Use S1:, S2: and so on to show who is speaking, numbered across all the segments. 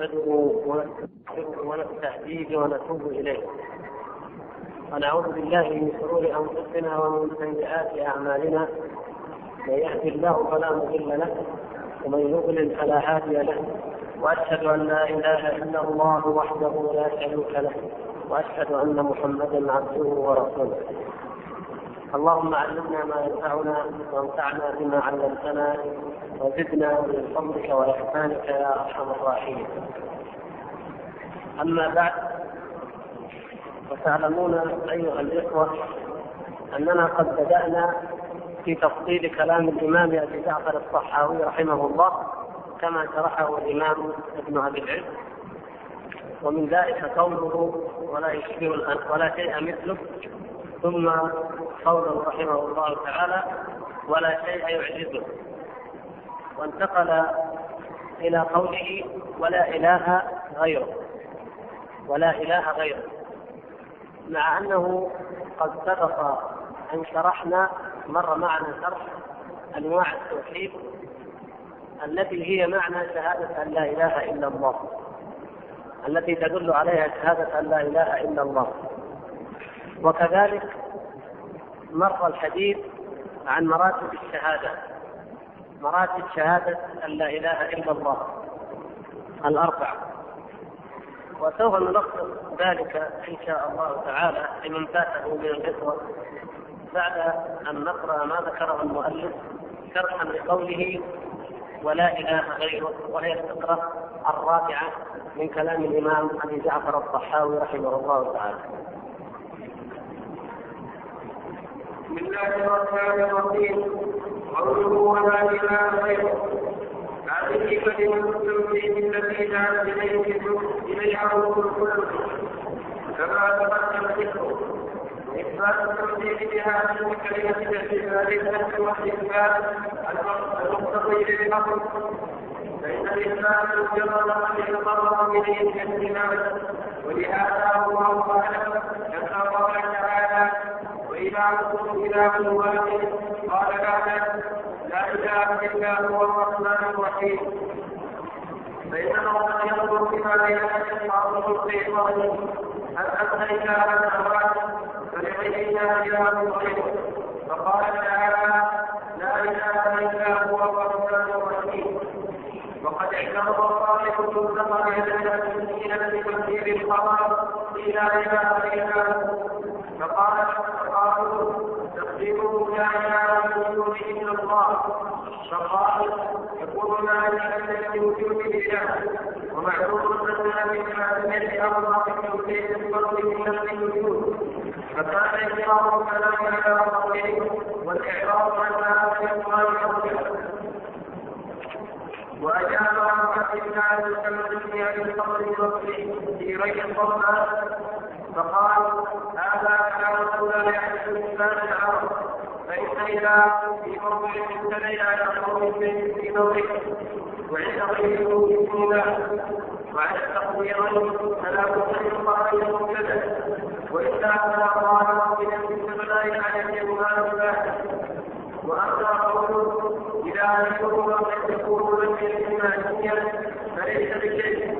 S1: نحمده ونستغفره ونستهديه ونتوب إليه. ونعوذ بالله من شرور أنفسنا ومن سيئات أعمالنا. من يهد الله فلا مضل له ومن يضلل فلا هادي له. وأشهد أن لا إله إلا الله وحده لا شريك له وأشهد أن محمدا عبده ورسوله. اللهم علمنا ما ينفعنا وانفعنا بما علمتنا وزدنا من فضلك وإحسانك يا أرحم الراحمين. أما بعد وتعلمون أيها الإخوة أننا قد بدأنا في تفصيل كلام الإمام أبي جعفر الصحاوي رحمه الله كما شرحه الإمام ابن أبي العز. ومن ذلك قوله ولا يشبه ولا شيء مثله. ثم قوله رحمه الله تعالى ولا شيء يعجزه. وانتقل إلى قوله ولا إله غيره. ولا إله غيره. مع أنه قد سبق أن شرحنا مر معنا شرح أنواع التوحيد التي هي معنى شهادة أن لا إله إلا الله. التي تدل عليها شهادة أن لا إله إلا الله. وكذلك مر الحديث عن مراتب الشهادة. مراتب شهادة أن لا إله إلا الله الأربع وسوف نلخص ذلك إن شاء الله تعالى لمن فاته من الإخوة بعد أن نقرأ ما ذكره المؤلف شرحا لقوله ولا إله غيره. وهي الفقرة الرابعة من كلام الإمام أبي جعفر الطحاوي رحمه الله تعالى.
S2: بسم الله الرحمن الرحيم. قوله ولا إله غيره. هذه كلمة التوحيد التي دعت إليه اليها الرسل كلهم كما تقدم ذكره إثبات التوحيد بهذه الكلمة باعتبار النفس والإثبات المقتضي للأمر فإن الإثبات مجرد قد يتطرق إليه الاحتمال ولهذا الله أعلم كما قال وإلهكم إله واحد. قال بعد لا إله إلا هو الرحمن الرحيم. فإنه قد ينظر بما بين أشخاص الشيطان هل أنت إله واحد فلغيرنا إله غيره. فقال تعالى لا إله إلا هو الرحمن الرحيم. وقد اعتبر الصالح المنتقى بهذا إلى بتفسير الخبر لا إله إلا هو. فقال قالوا تقديمه لا اله الا الله فقال يقول مالك ان الوجود لله ومعلوم اننا من حاكميه أربع توحيد الفرد من نفس الوجود فكان اقرار الكلام على ربه والاعراض عن ما لم يقال واجاب عن حق الله كما تسمي عن الفضل البصري الصفا فقال هذا كلام لا يحدث الانسان العرب فان اذا في موضع مبتدئ على قول في موضع وعند غيره الله وعلى التقديرين فلا من قائل المبتدا والا فلا قال بنفس السبلاء على الجمال واما قوله اذا لم يكن قد تكون لم الايمانيه فليس بشيء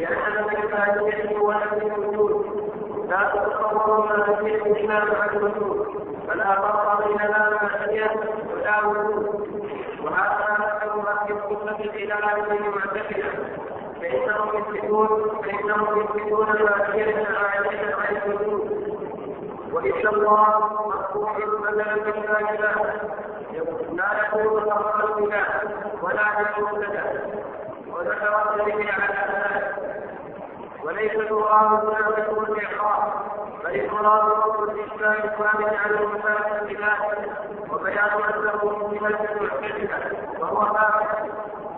S2: لأن الايمانيه نفس الوجود لا تتصور ما فيه الا مع الوجود فلا فرق بين لا معنيه ولا وجود وهذا مذهب أهل السنة إلى من المعتزله فانهم يثبتون فانهم يثبتون المعنيه عائشه عن الوجود وإن الله بدل من لا لا يكون خبر اله ولا يكون لك وذكر الدليل على ذلك وليس المراد هنا ذكر الإعراب بل المراد رد الإسلام الثابت على المساله بالله وبيان أنه من المعتزله وهو ثابت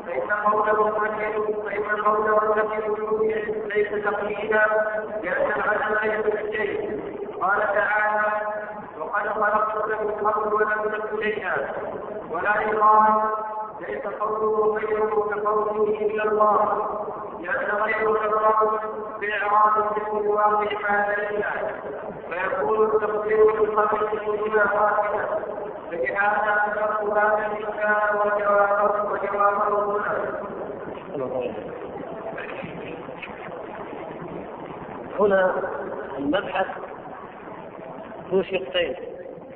S2: فإن قوله الذي فإن قوله الذي ليس تقليدا لأن العدم ليس بالشيء قال تعالى وقد خلقت من قبل ولم تكن شيئا ولا يقال ليس قوله غيره كقوله إلا الله. لأن غيره اعراض باعراض من واقع ما لله فيكون التقدير بالقبل بما واحدا فلهذا ذكرت هذا الانسان وجوابه وجوابه هنا
S1: هنا المبحث ذو شقين.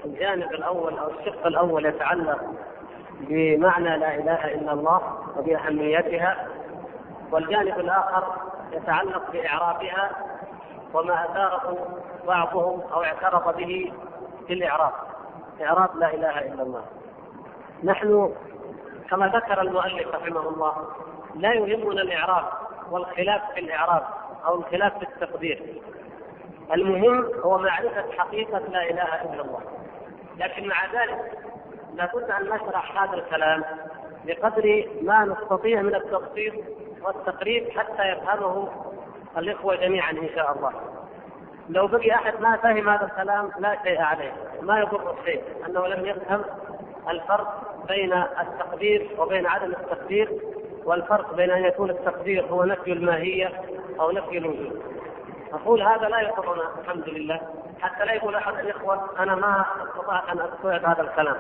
S1: الجانب الأول أو الشق الأول يتعلق بمعنى لا إله إلا الله وبأهميتها والجانب الآخر يتعلق بإعرابها وما أثاره بعضهم أو اعترض به في الإعراب. إعراب لا إله إلا الله. نحن كما ذكر المؤلف رحمه الله لا يهمنا الإعراب والخلاف في الإعراب أو الخلاف في التقدير. المهم هو معرفة حقيقة لا إله إلا الله. لكن مع ذلك لابد أن نشرح هذا الكلام بقدر ما نستطيع من التبسيط والتقريب حتى يفهمه الإخوة جميعا إن شاء الله. لو بقي أحد ما فهم هذا الكلام لا شيء عليه، ما يضر شيء أنه لم يفهم الفرق بين التقدير وبين عدم التقدير والفرق بين أن يكون التقدير هو نفي الماهية أو نفي الوجود. أقول هذا لا يضرنا الحمد لله حتى لا يقول أحد الإخوة أنا ما استطعت أن استوعب هذا الكلام.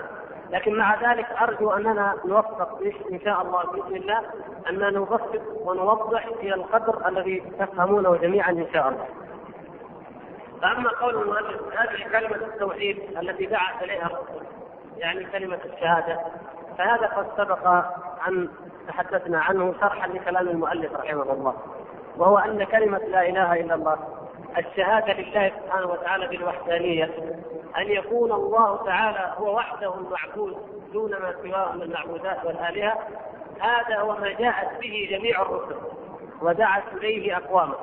S1: لكن مع ذلك أرجو أننا نوفق إن شاء الله بإذن الله اننا نبسط ونوضح إلى القدر الذي تفهمونه جميعا إن شاء الله. فأما قول المؤلف هذه كلمة التوحيد التي دعت إليها الرسول يعني كلمة الشهادة فهذا قد سبق أن تحدثنا عنه شرحا لكلام المؤلف رحمه الله وهو أن كلمة لا إله إلا الله الشهادة لله سبحانه وتعالى بالوحدانية أن يكون الله تعالى هو وحده المعبود دون ما سواه من المعبودات والآلهة. هذا هو ما جاءت به جميع الرسل ودعت إليه أقوامه.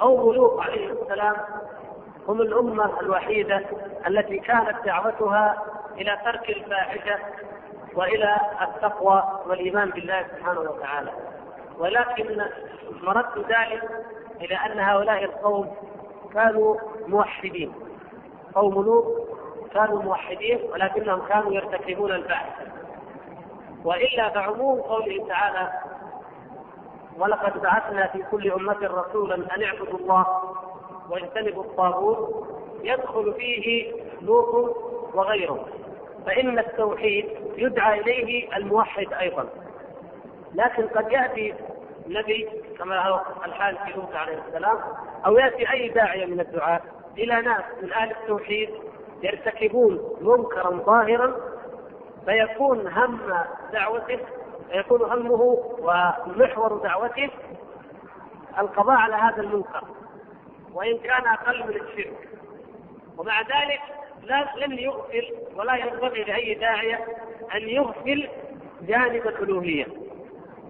S1: أو ملوك عليه السلام هم الأمة الوحيدة التي كانت دعوتها إلى ترك الفاحشة وإلى التقوى والإيمان بالله سبحانه وتعالى. ولكن مرد ذلك إلى أن هؤلاء القوم كانوا موحدين. قوم لوط كانوا موحدين ولكنهم كانوا يرتكبون الفاحشه وإلا فعموم قوله تعالى ولقد بعثنا في كل أمة رسولا أن اعبدوا الله واجتنبوا الطاغوت يدخل فيه لوط وغيره. فإن التوحيد يدعى إليه الموحد أيضا. لكن قد يأتي نبي كما هو الحال في لوط عليه السلام أو يأتي أي داعية من الدعاة إلى ناس من أهل التوحيد يرتكبون منكرا ظاهرا فيكون هم دعوته يكون همه ومحور دعوته القضاء على هذا المنكر وإن كان أقل من الشرك. ومع ذلك لا لن يغفل ولا ينبغي لأي داعية أن يغفل جانب الألوهية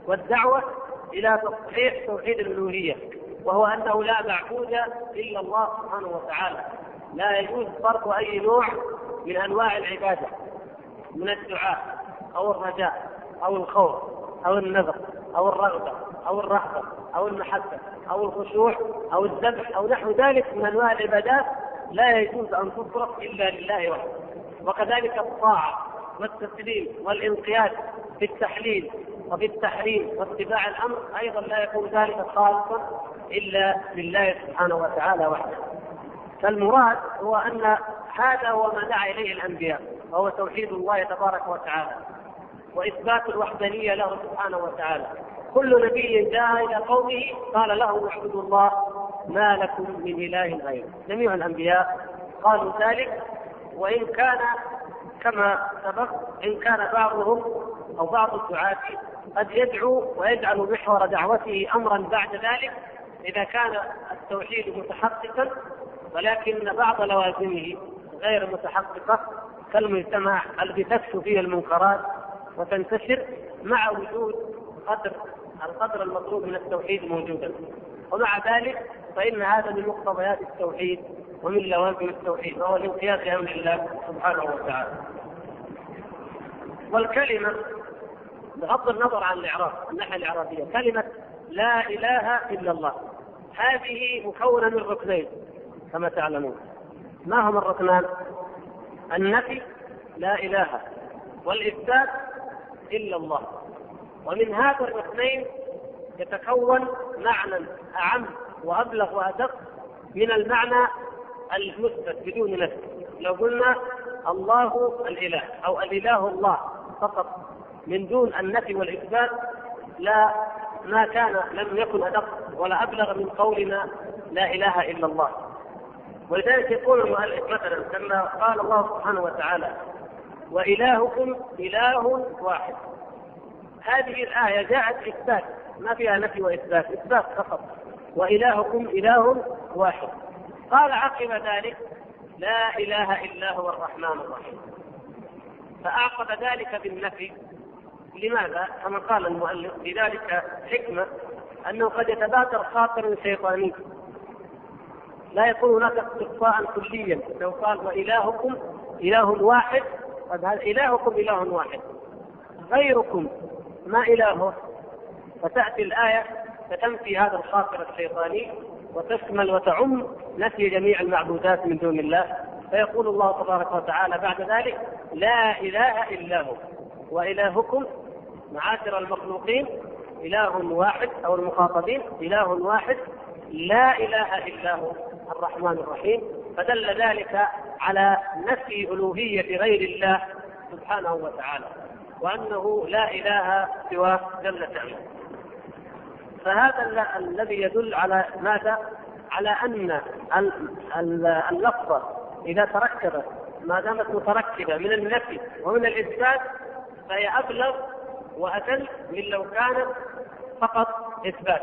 S1: والدعوة إلى تصحيح توحيد الألوهية وهو أنه لا معبود إلا الله سبحانه وتعالى. لا يجوز صرف أي نوع من أنواع العبادة من الدعاء أو الرجاء أو الخوف أو النذر أو الرغبة أو الرهبة أو المحبة أو الخشوع أو الذبح أو نحو ذلك من أنواع العبادات لا يجوز أن تصرف إلا لله وحده. وكذلك الطاعة والتسليم والانقياد في التحليل وفي التحريم واتباع الأمر أيضا لا يكون ذلك خالصا إلا لله سبحانه وتعالى وحده. فالمراد هو أن هذا هو ما دعا إليه الأنبياء وهو توحيد الله تبارك وتعالى وإثبات الوحدانية له سبحانه وتعالى. كل نبي جاء إلى قومه قال له اعبدوا الله ما لكم من إله غيره. جميع الأنبياء قالوا ذلك وإن كان كما سبق إن كان بعضهم أو بعض الدعاة قد يدعو ويجعل محور دعوته أمرا بعد ذلك إذا كان التوحيد متحققا ولكن بعض لوازمه غير متحققة كالمجتمع الذي تكثر فيه المنكرات وتنتشر مع وجود قدر القدر المطلوب من التوحيد موجودا. ومع ذلك فإن هذا من مقتضيات التوحيد ومن لوازم التوحيد وهو الانقياد لأمر الله سبحانه وتعالى. والكلمة بغض النظر عن الإعراب الناحية الإعرابية. كلمة لا إله إلا الله. هذه مكونة من ركنين كما تعلمون. ما هما الركنان؟ النفي لا إله والإثبات إلا الله. ومن هذا الركنين يتكون معنى أعم وأبلغ وأدق من المعنى المثبت بدون نفي. لو قلنا الله الإله أو الإله الله فقط من دون النفي والإثبات لا ما كان لم يكن أدق ولا أبلغ من قولنا لا إله إلا الله. ولذلك يقول المؤلف مثلا لما قال الله سبحانه وتعالى وإلهكم إله واحد. هذه الآية جاءت إثبات ما فيها نفي وإثبات إثبات فقط. وإلهكم إله واحد. قال عقب ذلك لا إله إلا هو الرحمن الرحيم. فاعقب ذلك بالنفي لماذا؟ كما قال المؤلف لذلك حكمة أنه قد يتبادر خاطر شيطاني. لا يكون هناك استقصاء كليا. لو قال وإلهكم إله واحد قد هذا إلهكم إله واحد. غيركم ما إلهه؟ فتأتي الآية فتنفي هذا الخاطر الشيطاني وتشمل وتعم نفي جميع المعبودات من دون الله. فيقول الله تبارك وتعالى بعد ذلك لا إله إلا هو وإلهكم معاشر المخلوقين إله واحد أو المخاطبين إله واحد لا إله إلا هو الرحمن الرحيم فدل ذلك على نفي ألوهية غير الله سبحانه وتعالى وأنه لا إله سواه جل شانه فهذا الذي يدل على ماذا؟ على أن اللفظه إذا تركبت ما دامت متركبة من النفي ومن الإثبات فهي أبلغ وأتل من لو كانت فقط إثبات.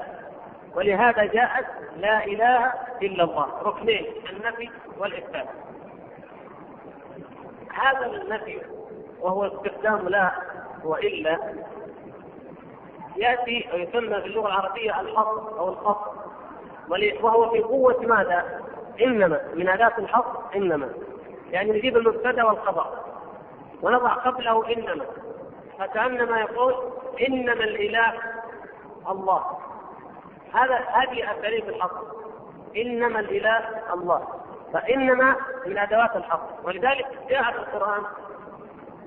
S1: ولهذا جاءت لا إله إلا الله. ركنين النفي والإثبات. هذا النفي وهو استخدام لا وإلا يأتي ويسمى في اللغة العربية الحصر أو الخصر. وهو في قوة ماذا؟ إنما. من اداه الحصر إنما. يعني نجيب المبتدا والخبر. ونضع قبله إنما. فكأنما يقول إنما الإله الله. هذا هذه اساليب الحصر إنما الإله الله. فإنما من أدوات الحصر ولذلك جاء في القرآن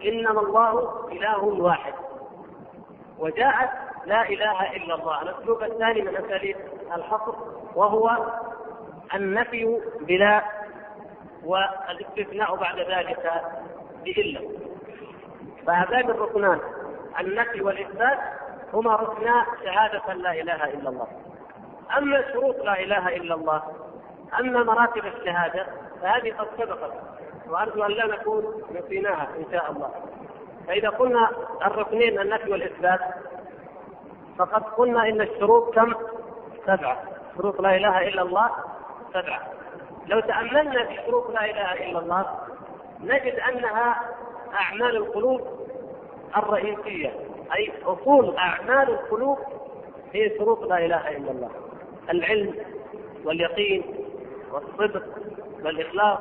S1: إنما الله إله واحد. وجاءت لا إله إلا الله. الاسلوب الثاني من أساليب الحصر وهو النفي بلا والإستثناء بعد ذلك بإلا. فهذان الركنان النفي والإثبات هما ركنا شهادة لا إله إلا الله. أما شروط لا إله إلا الله أما مراتب الشهادة فهذه قد سبقت. وأرجو أن لا نكون نسيناها إن شاء الله. فإذا قلنا الركنين النفي والإثبات فقد قلنا إن الشروط كم؟ سبعة. شروط لا إله إلا الله سبعة. لو تأملنا في شروط لا إله إلا الله نجد أنها أعمال القلوب الرئيسية. أي أصول أعمال القلوب هي شروط لا إله إلا الله. العلم واليقين والصدق والإخلاص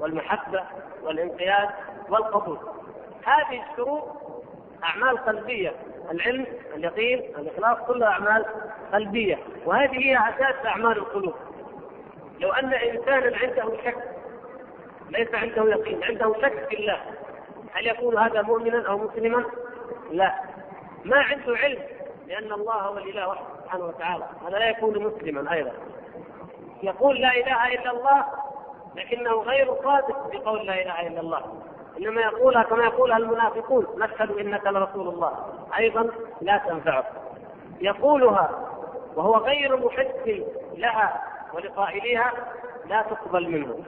S1: والمحبة والانقياد والقبول. هذه الشروط أعمال قلبية العلم اليقين الإخلاص كلها أعمال قلبية وهذه هي أساس أعمال القلوب. لو أن إنسانا عنده شك ليس عنده يقين عنده شك في الله. هل يكون هذا مؤمنا أو مسلما؟ لا. ما عنده علم لأن الله هو الإله وحده سبحانه وتعالى. هذا لا يكون مسلما أيضا. يقول لا إله إلا الله لكنه غير صادق بقول لا إله إلا الله. إنما يقولها كما يقولها المنافقون. نشهد إنك لرسول الله. أيضا لا تنفعه يقولها وهو غير محب لها ولقائلها لا تقبل منه.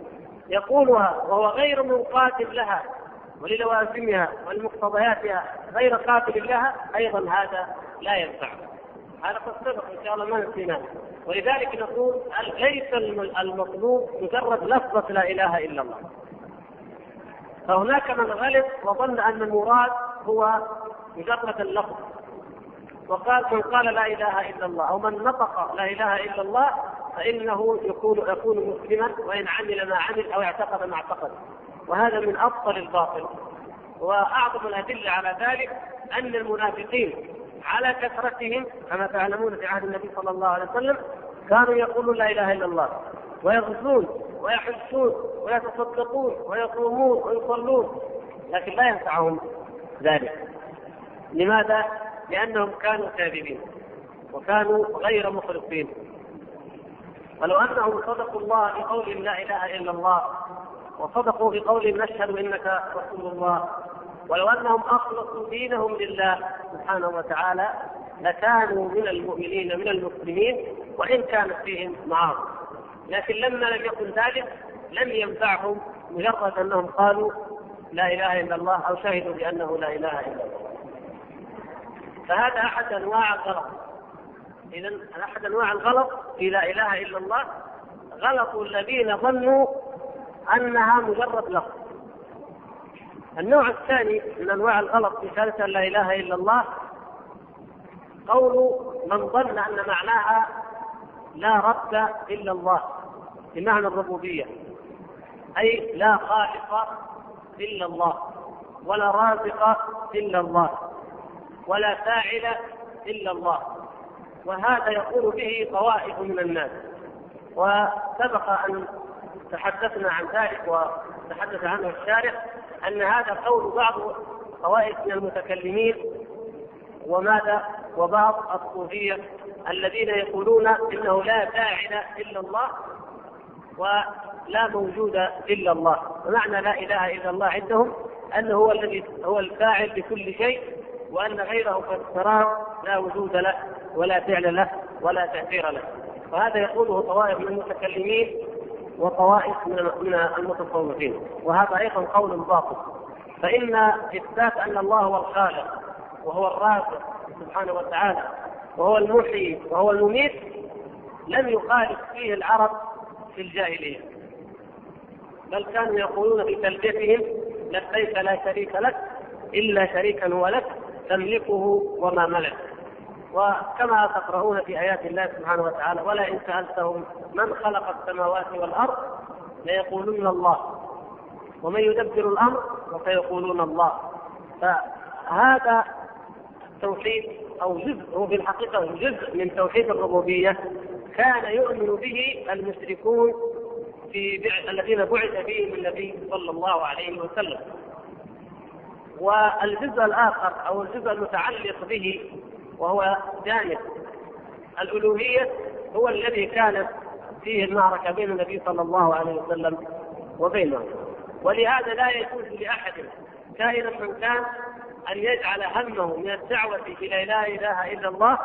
S1: يقولها وهو غير منقاد لها وللوازمها ولمقتضياتها غير قابل لها أيضا هذا لا ينفع. هذا قد سبق إن شاء الله ما نسيناه. ولذلك نقول ليس المطلوب مجرد لفظة لا إله إلا الله. فهناك من غلط وظن أن المراد هو مجرد اللفظ. وقال من قال لا إله إلا الله أو من نطق لا إله إلا الله فإنه يكون يكون مسلما وإن عمل ما عمل أو اعتقد ما اعتقد. وهذا من أبطل الباطل. وأعظم الأدلة على ذلك أن المنافقين على كثرتهم كما تعلمون في عهد النبي صلى الله عليه وسلم كانوا يقولون لا إله إلا الله ويغزون ويحجون ويتصدقون ويصومون ويصلون لكن لا ينفعهم ذلك. لماذا؟ لأنهم كانوا كاذبين وكانوا غير مخلصين. ولو أنهم صدقوا الله بقول لا إله إلا الله وصدقوا بقول نشهد إنك رسول الله. ولو أنهم أخلصوا دينهم لله سبحانه وتعالى لكانوا من المؤمنين من المسلمين وإن كانت فيهم معاصي. لكن لما لم يكن ذلك لم ينفعهم مجرد أنهم قالوا لا إله إلا الله أو شهدوا بأنه لا إله إلا الله. فهذا أحد أنواع الغلط. اذا أحد أنواع الغلط في لا إله إلا الله. غلط الذين ظنوا أنها مجرد لفظ. النوع الثاني من أنواع الغلط في شهادة لا إله إلا الله قول من ظن أن معناها لا رب إلا الله بمعنى الربوبية أي لا خالق إلا الله ولا رازق إلا الله ولا فاعل إلا الله. وهذا يقول به طوائف من الناس. وسبق أن تحدثنا عن ذلك وتحدث عنه الشارع أن هذا قول بعض طوائف من المتكلمين وماذا وبعض الصوفية الذين يقولون إنه لا فاعل إلا الله ولا موجود إلا الله. ومعنى لا إله إلا الله عندهم أنه هو الذي هو الفاعل بكل شيء وأن غيره كالفراغ لا وجود له ولا فعل له ولا تأثير له. وهذا يقوله طوائف من المتكلمين وطوائف من المتصوفين وهذا أيضا قول باطل. فإن إثبات أن الله هو الخالق وهو الرازق سبحانه وتعالى وهو المحيي وهو المميت لم يخالف فيه العرب في الجاهلية. بل كانوا يقولون في تلبيتهم لبيك لا شريك لك إلا شريكا هو لك تملكه وما ملك. وكما تقرؤون في آيات الله سبحانه وتعالى ولا ان سالتهم من خلق السماوات والارض ليقولون الله ومن يدبر الامر وسيقولون الله. فهذا التوحيد أو جزء هو في الحقيقة جزء من توحيد الربوبية كان يؤمن به المشركون في الذين بعث فيهم النبي صلى الله عليه وسلم. والجزء الآخر أو الجزء المتعلق به وهو جانب الألوهية هو الذي كانت فيه المعركة بين النبي صلى الله عليه وسلم وبينه. ولهذا لا يجوز لأحد كائنا من كان أن يجعل همه من الدعوة إلى لا إله إلا الله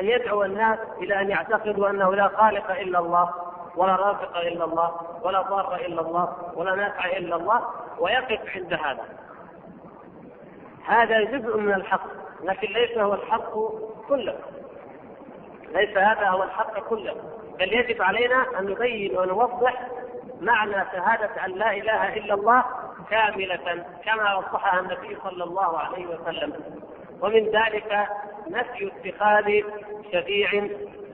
S1: أن يدعو الناس إلى أن يعتقدوا أنه لا خالق إلا الله ولا رافق إلا الله ولا ضار إلا الله ولا نافع إلا الله ويقف عند هذا. هذا جزء من الحق. لكن ليس هو الحق كله. ليس هذا هو الحق كله. بل يجب علينا أن نبين ونوضح معنى شهادة أن لا إله إلا الله كاملة كما وضحها النبي صلى الله عليه وسلم. ومن ذلك نفي اتخاذ شفيع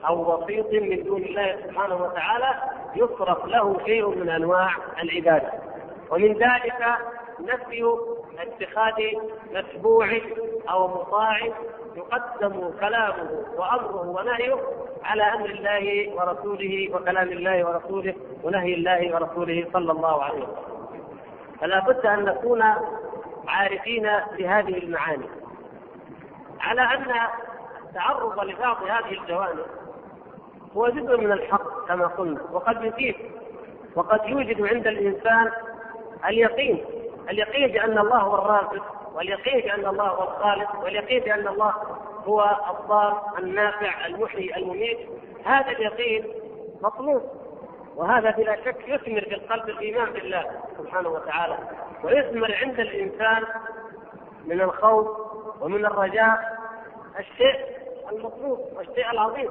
S1: أو وسيط من دون الله سبحانه وتعالى يصرف له شيء من أنواع العبادة. ومن ذلك نفي اتخاذ متبوع أو مطاع يقدم كلامه وأمره ونهيه على أمر الله ورسوله وكلام الله ورسوله ونهي الله ورسوله صلى الله عليه وسلم. فلا بد أن نكون عارفين بهذه المعاني. على أن التعرض لبعض هذه الجوانب هو جزء من الحق كما قلنا وقد يفيد وقد يوجد عند الإنسان اليقين اليقين بأن الله هو الرازق واليقين بأن الله هو الخالق واليقين بأن الله هو الضار النافع المحيي المميت هذا اليقين مطلوب. وهذا بلا شك يثمر في القلب الإيمان بالله سبحانه وتعالى ويثمر عند الإنسان من الخوف ومن الرجاء الشيء المطلوب والشيء العظيم.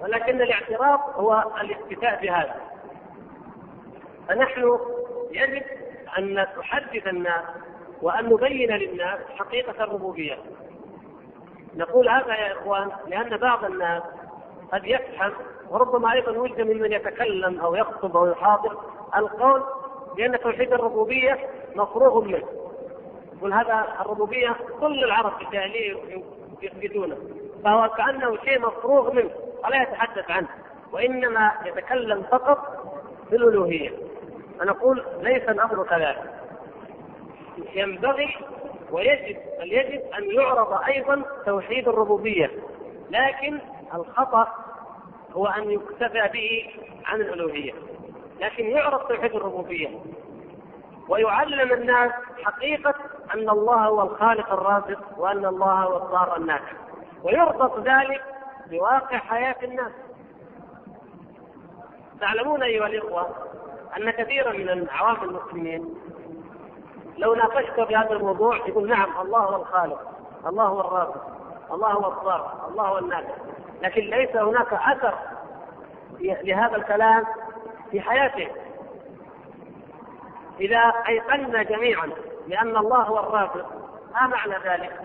S1: ولكن الاعتراض هو الاكتفاء بهذا. فنحن يجب أن نحدث الناس وأن نبين للناس حقيقة الربوبية. نقول هذا يا إخوان لأن بعض الناس قد يفهم وربما أيضا وجد ممن يتكلم أو يخطب أو يحاضر القول بأن توحيد الربوبية مفروغ منه. يقول هذا الربوبية كل العرب في الجاهليه يثبتونه فهو كأنه شيء مفروغ منه ولا يتحدث عنه وإنما يتكلم فقط بالالوهيه فنقول ليس الأمر كذلك. ينبغي ويجب بل يجب أن يعرض أيضا توحيد الربوبية. لكن الخطأ هو أن يكتفى به عن الألوهية. لكن يعرف توحيد الربوبية. ويعلم الناس حقيقة أن الله هو الخالق الرازق وأن الله هو الضار النافع ويربط ذلك بواقع حياة الناس. تعلمون أيها الإخوة أن كثيرا من عوام المسلمين لو ناقشت في هذا الموضوع يقول نعم الله هو الخالق الله هو الرازق الله هو الضار الله هو النافع لكن ليس هناك أثر لهذا الكلام في حياته إذا أيقنا جميعا بأن الله هو الرازق ما معنى ذلك؟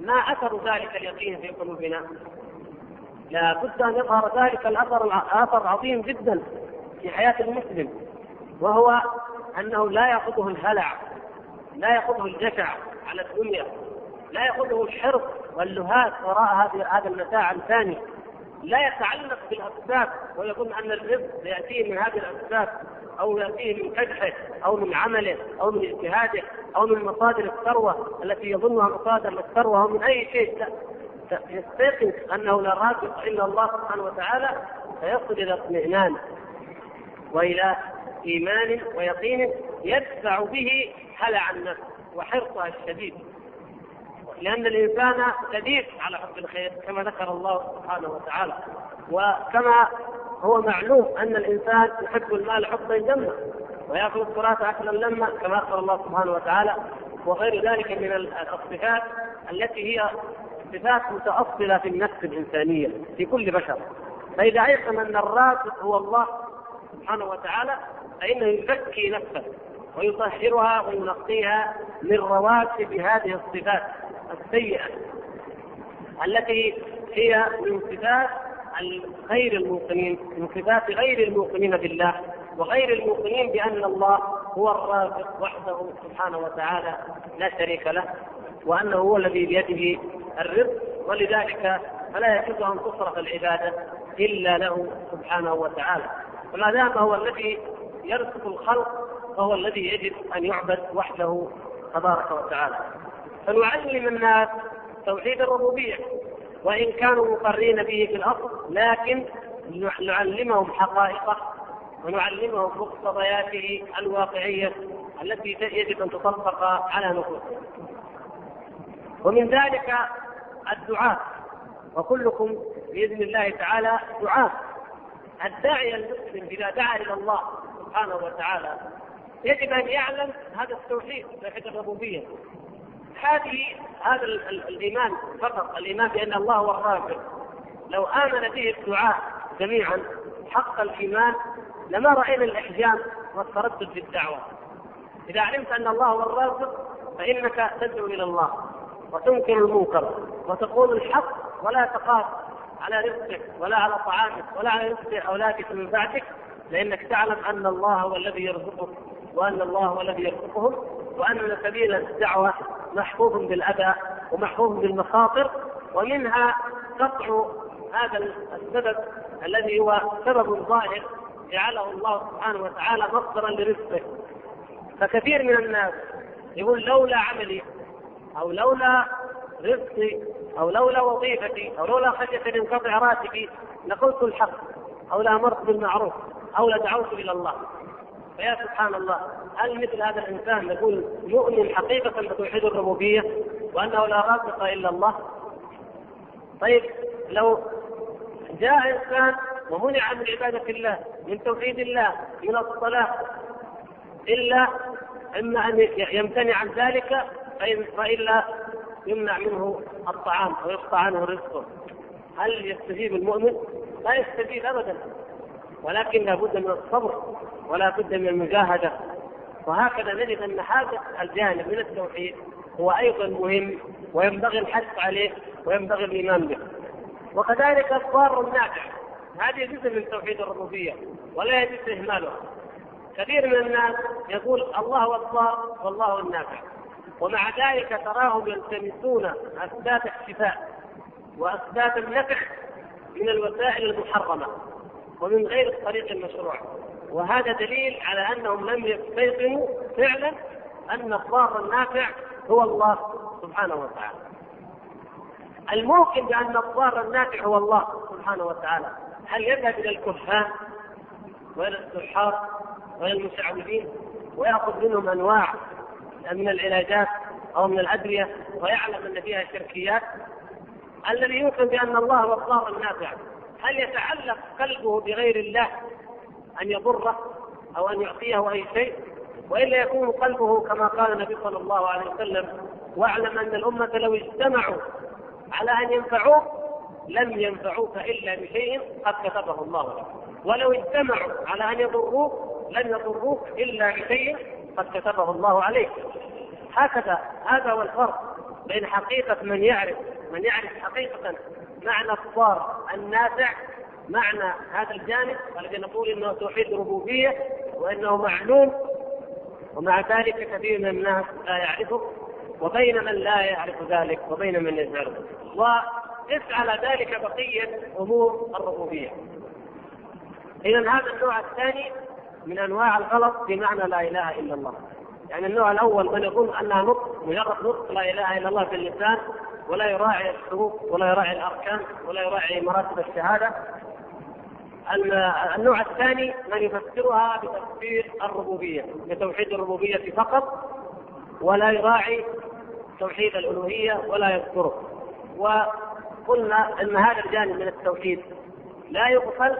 S1: ما أثر ذلك اليقين في قلوبنا؟ لا بد أن يظهر ذلك الأثر أثر عظيم جدا في حياة المسلم وهو أنه لا يأخذه الهلع لا يأخذه الجشع على الدنيا لا يأخذه الحرص واللهات وراء هذه هذا المتاع الثاني. لا يتعلق بالأسباب ويظن أن الرزق ياتيه من هذه الأسباب أو يأتيه من كدحه أو من عمله أو من اجتهاده أو من مصادر الثروة التي يظنها مصادر للثروه أو من أي شيء. لا. يستيقن أنه لا رازق إلا الله سبحانه وتعالى فيصل إلى اطمئنان. وإلى إيمان ويقين يدفع به هلع النفس وحرصها الشديد. لأن الإنسان شديد على حب الخير كما ذكر الله سبحانه وتعالى. وكما هو معلوم أن الإنسان يحب المال حبا جما ويأكل التراث أكلا لما كما أخبر الله سبحانه وتعالى. وغير ذلك من الصفات التي هي صفات متأصلة في النفس الإنسانية في كل بشر. فإذا أيقن أن الرازق هو الله سبحانه وتعالى فإنه يزكي نفسه ويطهرها وينقيها من رواتب هذه الصفات السيئة التي هي من صفات غير الموقنين من صفات غير الموقنين بالله وغير الموقنين بأن الله هو الرازق وحده سبحانه وتعالى لا شريك له وأنه هو الذي بيده الرزق ولذلك فلا يجوز أن تصرف العبادة إلا له سبحانه وتعالى. وما دام هو الذي يرزق الخلق فهو الذي يجب أن يعبد وحده تبارك وتعالى. فنعلم الناس توحيد الربوبية وإن كانوا مقرين به في الأصل لكن نعلمهم حقائقه ونعلمهم مقتضياته الواقعية التي يجب أن تطبق على نفوسهم. ومن ذلك الدعاء وكلكم بإذن الله تعالى دعاء. الداعي المسلم إذا دعا إلى الله سبحانه وتعالى يجب أن يعلم هذا التوحيد توحيد الربوبية. هذه هذا الإيمان فقط الإيمان بأن الله هو الرازق. لو آمن به الدعاء جميعا حق الإيمان لما رأينا الأحجام والتردد في الدعوة. إذا علمت أن الله هو الرازق فإنك تدعو إلى الله وتنكر المنكر وتقول الحق ولا تخاف على رزقك ولا على طعامك ولا على رزق أولادك من بعدك. لأنك تعلم أن الله هو الذي يرزقك وأن الله هو الذي يرزقهم وأن سبيل الدعوة محفوظ بالأذى ومحفوظ بالمخاطر ومنها قطع هذا السبب الذي هو سبب ظاهر جعله الله سبحانه وتعالى مصدرا لرزقه. فكثير من الناس يقول لولا عملي أو لولا رزقي أو لولا وظيفتي أو لولا خشية ان ينقطع راتبي لقلت الحق أو لامرت بالمعروف. أو لدعوت إلى الله فيا سبحان الله هل مثل هذا الإنسان نقول يؤمن حقيقة بتوحيد الربوبية وأنه لا رازق إلا الله؟ طيب لو جاء إنسان ومنع من عبادة الله من توحيد الله من الصلاة إلا إما أن يمتنع عن ذلك والا يمنع منه الطعام ويقطع عنه رزقه هل يستجيب المؤمن؟ لا يستجيب ابدا ولكن لابد من الصبر ولا بد من المجاهدة. وهكذا نجد أن هذا الجانب من التوحيد هو أيضا مهم وينبغي الحث عليه وينبغي الإيمان به. وكذلك الضار النافع. هذه جزء من توحيد الربوبية ولا يجوز اهمالها كثير من الناس يقول الله هو الضار والله هو النافع. ومع ذلك تراهم يلتمسون اسباب الشفاء واسباب النفع من الوسائل المحرمة. ومن غير الطريق المشروع. وهذا دليل على أنهم لم يستيقنوا فعلا أن الضار النافع هو الله سبحانه وتعالى. الممكن بأن الضار النافع هو الله سبحانه وتعالى. هل يذهب إلى الكهان وإلى السحار وإلى المشعوذين ويأخذ منهم أنواع من العلاجات أو من الأدوية ويعلم أن فيها شركيات؟ الذي يوقن بأن الله هو الضار النافع. هل يتعلق قلبه بغير الله أن يضره أو أن يعطيه أي شيء؟ وإلا يكون قلبه كما قال النبي صلى الله عليه وسلم واعلم أن الأمة لو اجتمعوا على أن ينفعوك لم ينفعوك إلا بشيء قد كتبه الله لك. ولو اجتمعوا على أن يضروك لن يضروك إلا بشيء قد كتبه الله عليك. هكذا هذا هو الفرق بين حقيقة من يعرف من يعرف حقيقة معنى الضار النافع معنى هذا الجانب الذي نقول إنه توحيد ربوبية وإنه معلوم ومع ذلك كثير من الناس لا يعرفه وبين من لا يعرف ذلك وبين من يجهله. وقس على ذلك بقية أمور الربوبية. إذا هذا النوع الثاني من أنواع الغلط في معنى لا إله إلا الله. يعني النوع الأول من يظن أنها نطق مجرد نطق لا إله إلا الله في اللسان ولا يراعي الشروط ولا يراعي الأركان ولا يراعي مراتب الشهادة. النوع الثاني من يفسرها بتفسير الربوبية بتوحيد الربوبية فقط ولا يراعي توحيد الألوهية ولا يذكره. وقلنا إن هذا الجانب من التوحيد لا يغفل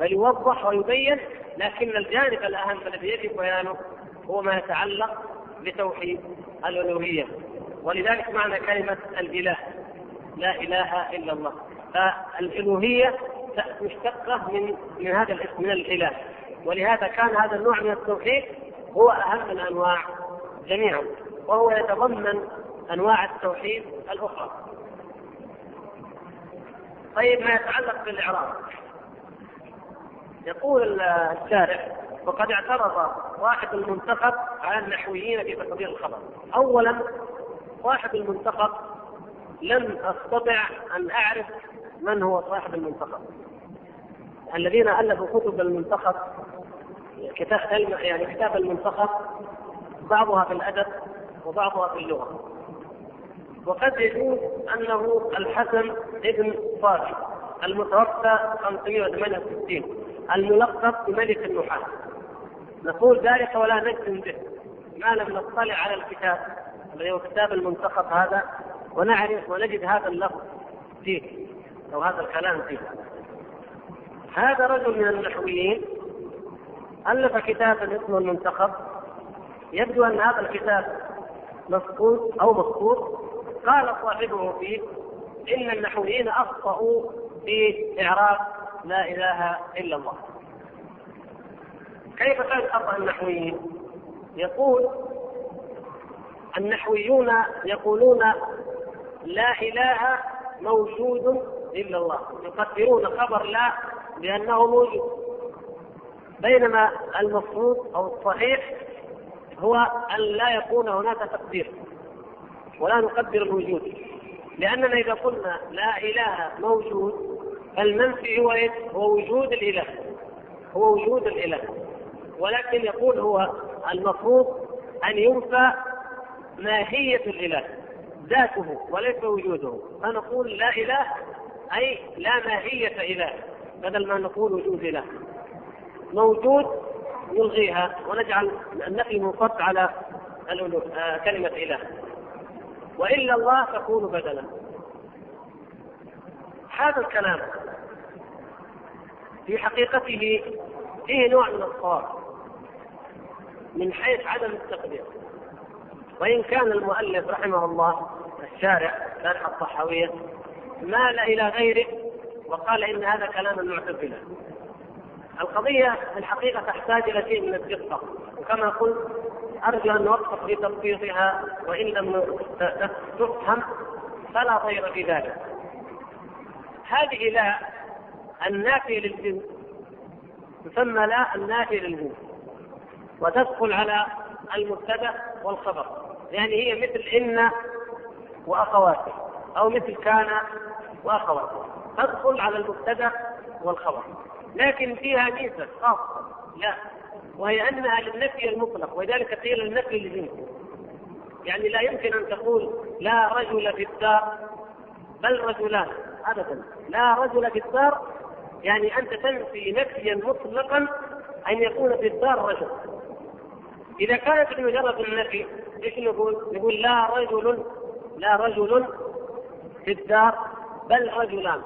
S1: بل يوضح ويبين لكن الجانب الأهم الذي يجب بيانه هو ما يتعلق بتوحيد الألوهية. ولذلك معنى كلمة الإله. لا إله إلا الله. فالالوهيه مشتقة من من هذا الاسم من الإله. ولهذا كان هذا النوع من التوحيد هو أهم الأنواع جميعا. وهو يتضمن أنواع التوحيد الأخرى. طيب ما يتعلق بالإعراب؟ يقول الشارع وقد اعترض صاحب المنتخب على النحويين في تقدير الخبر. اولا صاحب المنتخب لم أستطع أن أعرف من هو صاحب المنتخب. الذين ألفوا كتب المنتخب كتاب يعني كتاب المنتخب بعضها في الأدب وبعضها في اللغة. وقد يجوز أنه الحسن ابن صالح المتوفى 568 الملقب بملك النحاة نقول ذلك ولا نجزم به ما لم نطلع على الكتاب. الذي هو كتاب المنتخب هذا ونعرف ونجد هذا اللفظ فيه أو هذا الكلام فيه. هذا رجل من النحويين ألف كتابا اسمه المنتخب. يبدو أن هذا الكتاب مسقوط أو مسقوط قال صاحبه فيه إن النحويين أخطأوا في إعراب لا إله إلا الله. كيف كان خطأ النحويين؟ يقول النحويون يقولون لا إله موجود إلا الله يقدرون خبر لا بأنه موجود. بينما المفروض أو الصحيح هو أن لا يكون هناك تقدير ولا نقدر الوجود. لأننا إذا قلنا لا إله موجود فالمنفي هو إيش؟ هو وجود الإله. هو وجود الإله. ولكن يقول هو المفروض أن ينفى ماهيه الإله ذاته وليس وجوده. فنقول لا إله أي لا ماهيه إله بدل ما نقول وجود إله. موجود نلغيها ونجعل النفي منصب على آه، كلمة إله. وإلا الله تكون بدلا. هذا الكلام في حقيقته فيه نوع من الصواب من حيث عدم التقدير. وإن كان المؤلف رحمه الله الشارع شارح الصحاوية مال إلى غيره وقال إن هذا كلام المعتزلة. القضية في الحقيقة تحتاج إلى شيء من الدقة. وكما قلت أرجو أن نوقف في تطبيقها وإن لم تفهم فلا خير في ذلك. هذه لا النافية للجنس تسمى لا النافية للجنس وتدخل على المبتدأ والخبر. يعني هي مثل إن وأخواته أو مثل كان وأخواته تدخل على المبتدأ والخبر. لكن فيها ميزة خاصة. لا. وهي أنها للنفي المطلق ولذلك قيل النفي للجنس يعني لا يمكن أن تقول لا رجل في الدار بل رجلان. أبدا. لا رجل في الدار يعني أنت تنفي نفيا مطلقا أن يكون في الدار رجل. إذا كانت بمجرد النفي إيش نقول؟ نقول لا رجل لا رجل في الدار بل رجلان.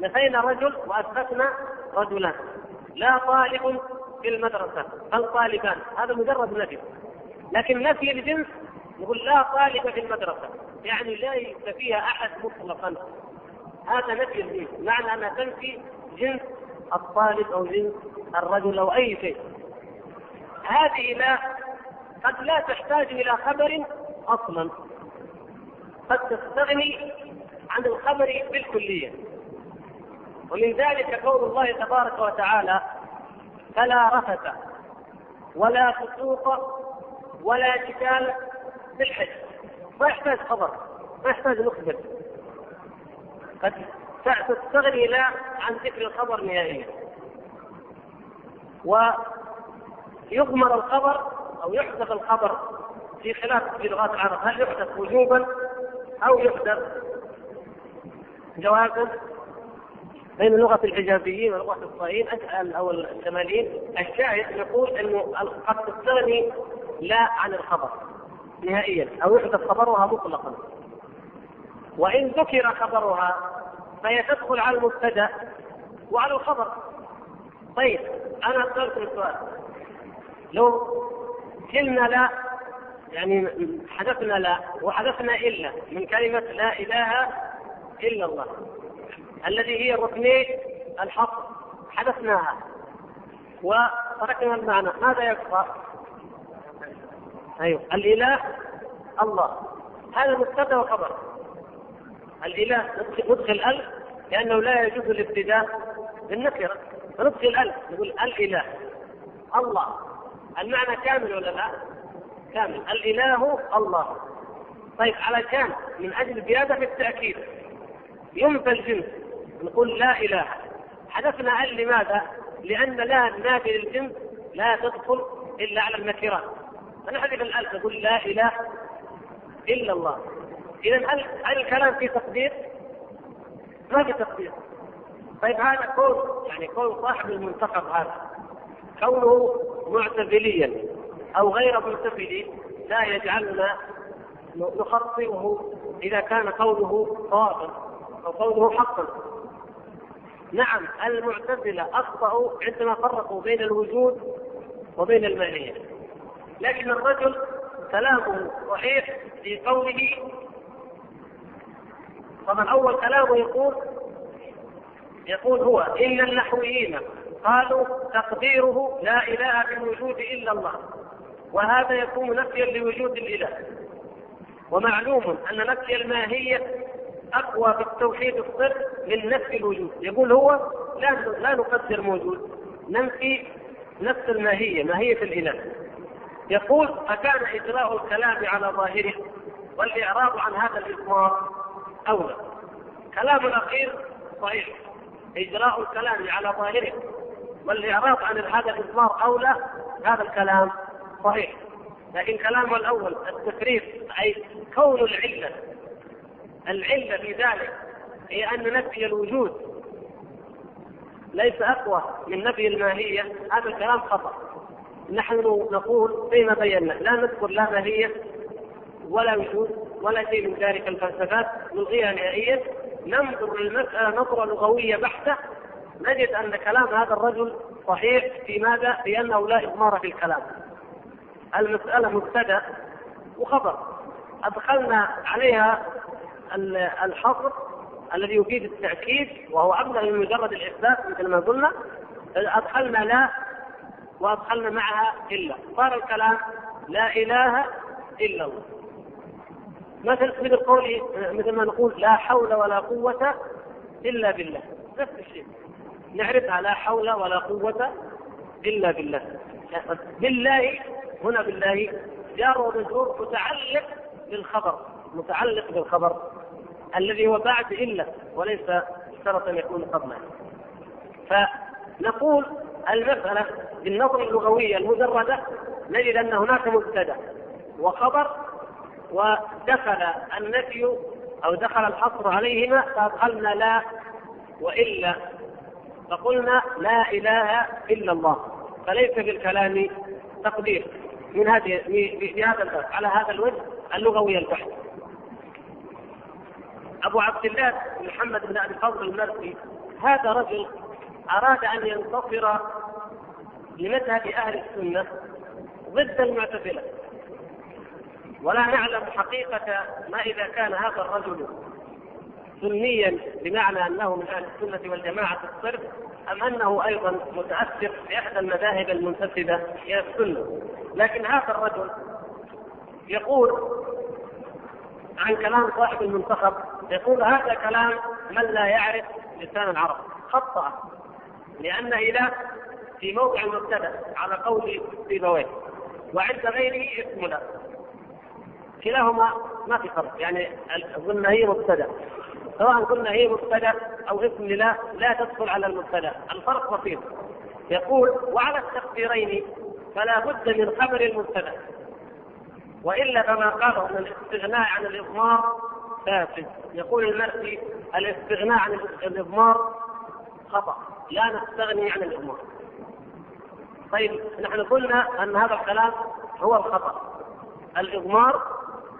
S1: نفينا رجل وأثبتنا رجلان. لا طالب في المدرسة بل طالبان. هذا مجرد نفي. لكن نفي الجنس نقول لا طالب في المدرسة. يعني ليس فيها أحد مطلقا. هذا نفي الجنس. معنى انها تنفي جنس الطالب أو جنس الرجل أو أي شيء. هذه لا قد لا تحتاج إلى خبر أصلا. قد تستغني عن الخبر بالكلية. ومن ذلك قول الله تبارك وتعالى فلا رفث ولا فسوق ولا جدال في الحج. ما يحتاج خبر ما يحتاج نخبر قد تستغني لا عن ذكر الخبر نهائيا. ويضمر الخبر أو يحذف الخبر في خلاف في لغات العرب هل يحدث وجوبا أو يحدث جوازا؟ بين لغه الحجازيين ولغه الصائين أو الشماليين الشاهد يقول انه قد تستغني لا عن الخبر نهائيا أو يحدث خبرها مطلقا. وإن ذكر خبرها فهي تدخل على المبتدأ وعلى الخبر. طيب أنا اسالكم السؤال لو قلنا لا يعني حذفنا لا وحذفنا إلا من كلمة لا إله إلا الله الذي هي ركني الحق حدثناها وتركنا المعنى ماذا يبقى؟ أيوه الإله الله هذا مبتدا وخبر الإله ندخل ال لأنه لا يجوز الابتداء بالنكرة فندخل ال نقول الإله الله المعنى كامل ولا لا؟ كامل. الإله الله. طيب علشان من أجل زيادة في التأكيد. ينفى الجنس نقول لا إله. حذفنا ال لماذا؟ لأن لا نافي للجنس لا تدخل إلا على النكرات فنحذف الألف نقول لا إله إلا الله. اذا هل هل الكلام في تقدير؟ ما في تقدير. طيب هذا كون يعني كون صاحب المنتخب هذا. كونه معتزليا أو غير معتزلي لا يجعلنا نخطئه إذا كان قوله صوابا أو قوله حقا. نعم المعتزلة اخطاوا عندما فرقوا بين الوجود وبين الماهيه لكن الرجل كلامه صحيح في قوله طبعا أول كلامه يقول يقول هو إن النحويين قالوا تقديره لا إله في الوجود إلا الله وهذا يكون نفيا لوجود الإله. ومعلوم أن نفي الماهية أقوى في التوحيد الصر من نفي الوجود. يقول هو لا لا نقدر موجود ننفي نفس الماهية ماهية الإله. يقول فكان إجراء الكلام على ظاهره والاعراض عن هذا الاضمار أولى. كلام الأخير صحيح إجراء الكلام على ظاهره والإعراض عن هذا الاضمار أولى هذا الكلام صحيح. لكن كلامه الأول التفريق أي كون العلة العلة في ذلك هي أن نفي الوجود ليس أقوى من نفي الماهيه هذا الكلام خطأ. نحن نقول فيما بينا لا نذكر لا ماهيه ولا وجود ولا شيء من ذلك الفلسفات نلغيها نهائيا ننظر للمسألة نظرة لغوية بحتة نجد أن كلام هذا الرجل صحيح في ماذا؟ في أنه لا إضمار في الكلام. المسألة مبتدأ وخبر أدخلنا عليها الحصر الذي يفيد التأكيد وهو أبلغ من مجرد الاثبات مثل ما قلنا. أدخلنا لا وأدخلنا معها إلا. صار الكلام لا إله إلا الله. مثل مثل قولي مثل ما نقول لا حول ولا قوة إلا بالله. نفس الشيء. نعرفها لا حول ولا قوة إلا بالله. بالله هنا بالله جار ومجرور متعلق بالخبر متعلق بالخبر الذي هو بعد إلا وليس شرط أن يكون قبله فنقول المسألة بالنظر اللغوية المجردة نجد أن هناك مبتدأ وخبر ودخل النفي أو دخل الحصر عليهما فأدخلنا لا وإلا فقلنا لا إله إلا الله فليس في الكلام تقدير من هذه في هذا الباب على هذا الوجه اللغوي البحث. أبو عبد الله محمد بن أبي الفضل المرسي هذا رجل أراد أن ينتصر لمذهب أهل السنة ضد المعتزلة ولا نعلم حقيقة ما إذا كان هذا الرجل سنيا بمعنى أنه من أهل السنة والجماعة الصرف أم أنه أيضا متأثر بإحدى المذاهب المنتسبة إلى السنة. لكن هذا الرجل يقول عن كلام صاحب المنتخب يقول هذا كلام من لا يعرف لسان العرب. خطأ لأن إله في موضع المبتدأ على قول سيبويه وعند غيره اسم لا. كلاهما ما في فرق يعني قلنا هي مبتدأ. سواء قلنا هي مبتدأ أو اسم لا لا تدخل على المبتدأ. الفرق بسيط. يقول وعلى التقديرين فلا بد من خبر المبتدأ. وإلا كما قالوا أن الاستغناء عن الإضمار فاسد. يقول المرسي الاستغناء عن الإضمار خطأ. لا نستغني عن الإضمار. طيب نحن قلنا أن هذا الكلام هو الخطأ. الإضمار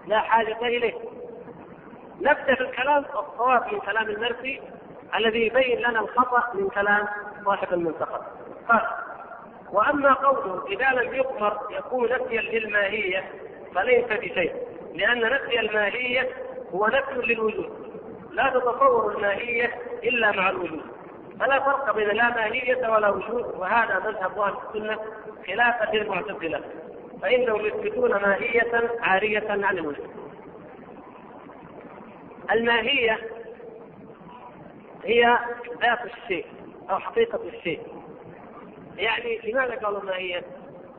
S1: لا حاجة إليه. نبدأ في الكلام الصواب من كلام المرسي الذي يبين لنا الخطأ من كلام صاحب المنتخب. قال وأما قوله إذا لم يضمر يكون نفيا للماهية فليس بشيء لأن نفي الماهية هو نفي للوجود. لا تتصور الماهية إلا مع الوجود. فلا فرق بين لا ماهية ولا وجود وهذا مذهب أهل السنة خلافا للمعتزلة. فإنهم يثبتون ماهية عارية عن الوجود. الماهية هي ذات الشيء أو حقيقة الشيء. يعني لماذا قالوا ماهية؟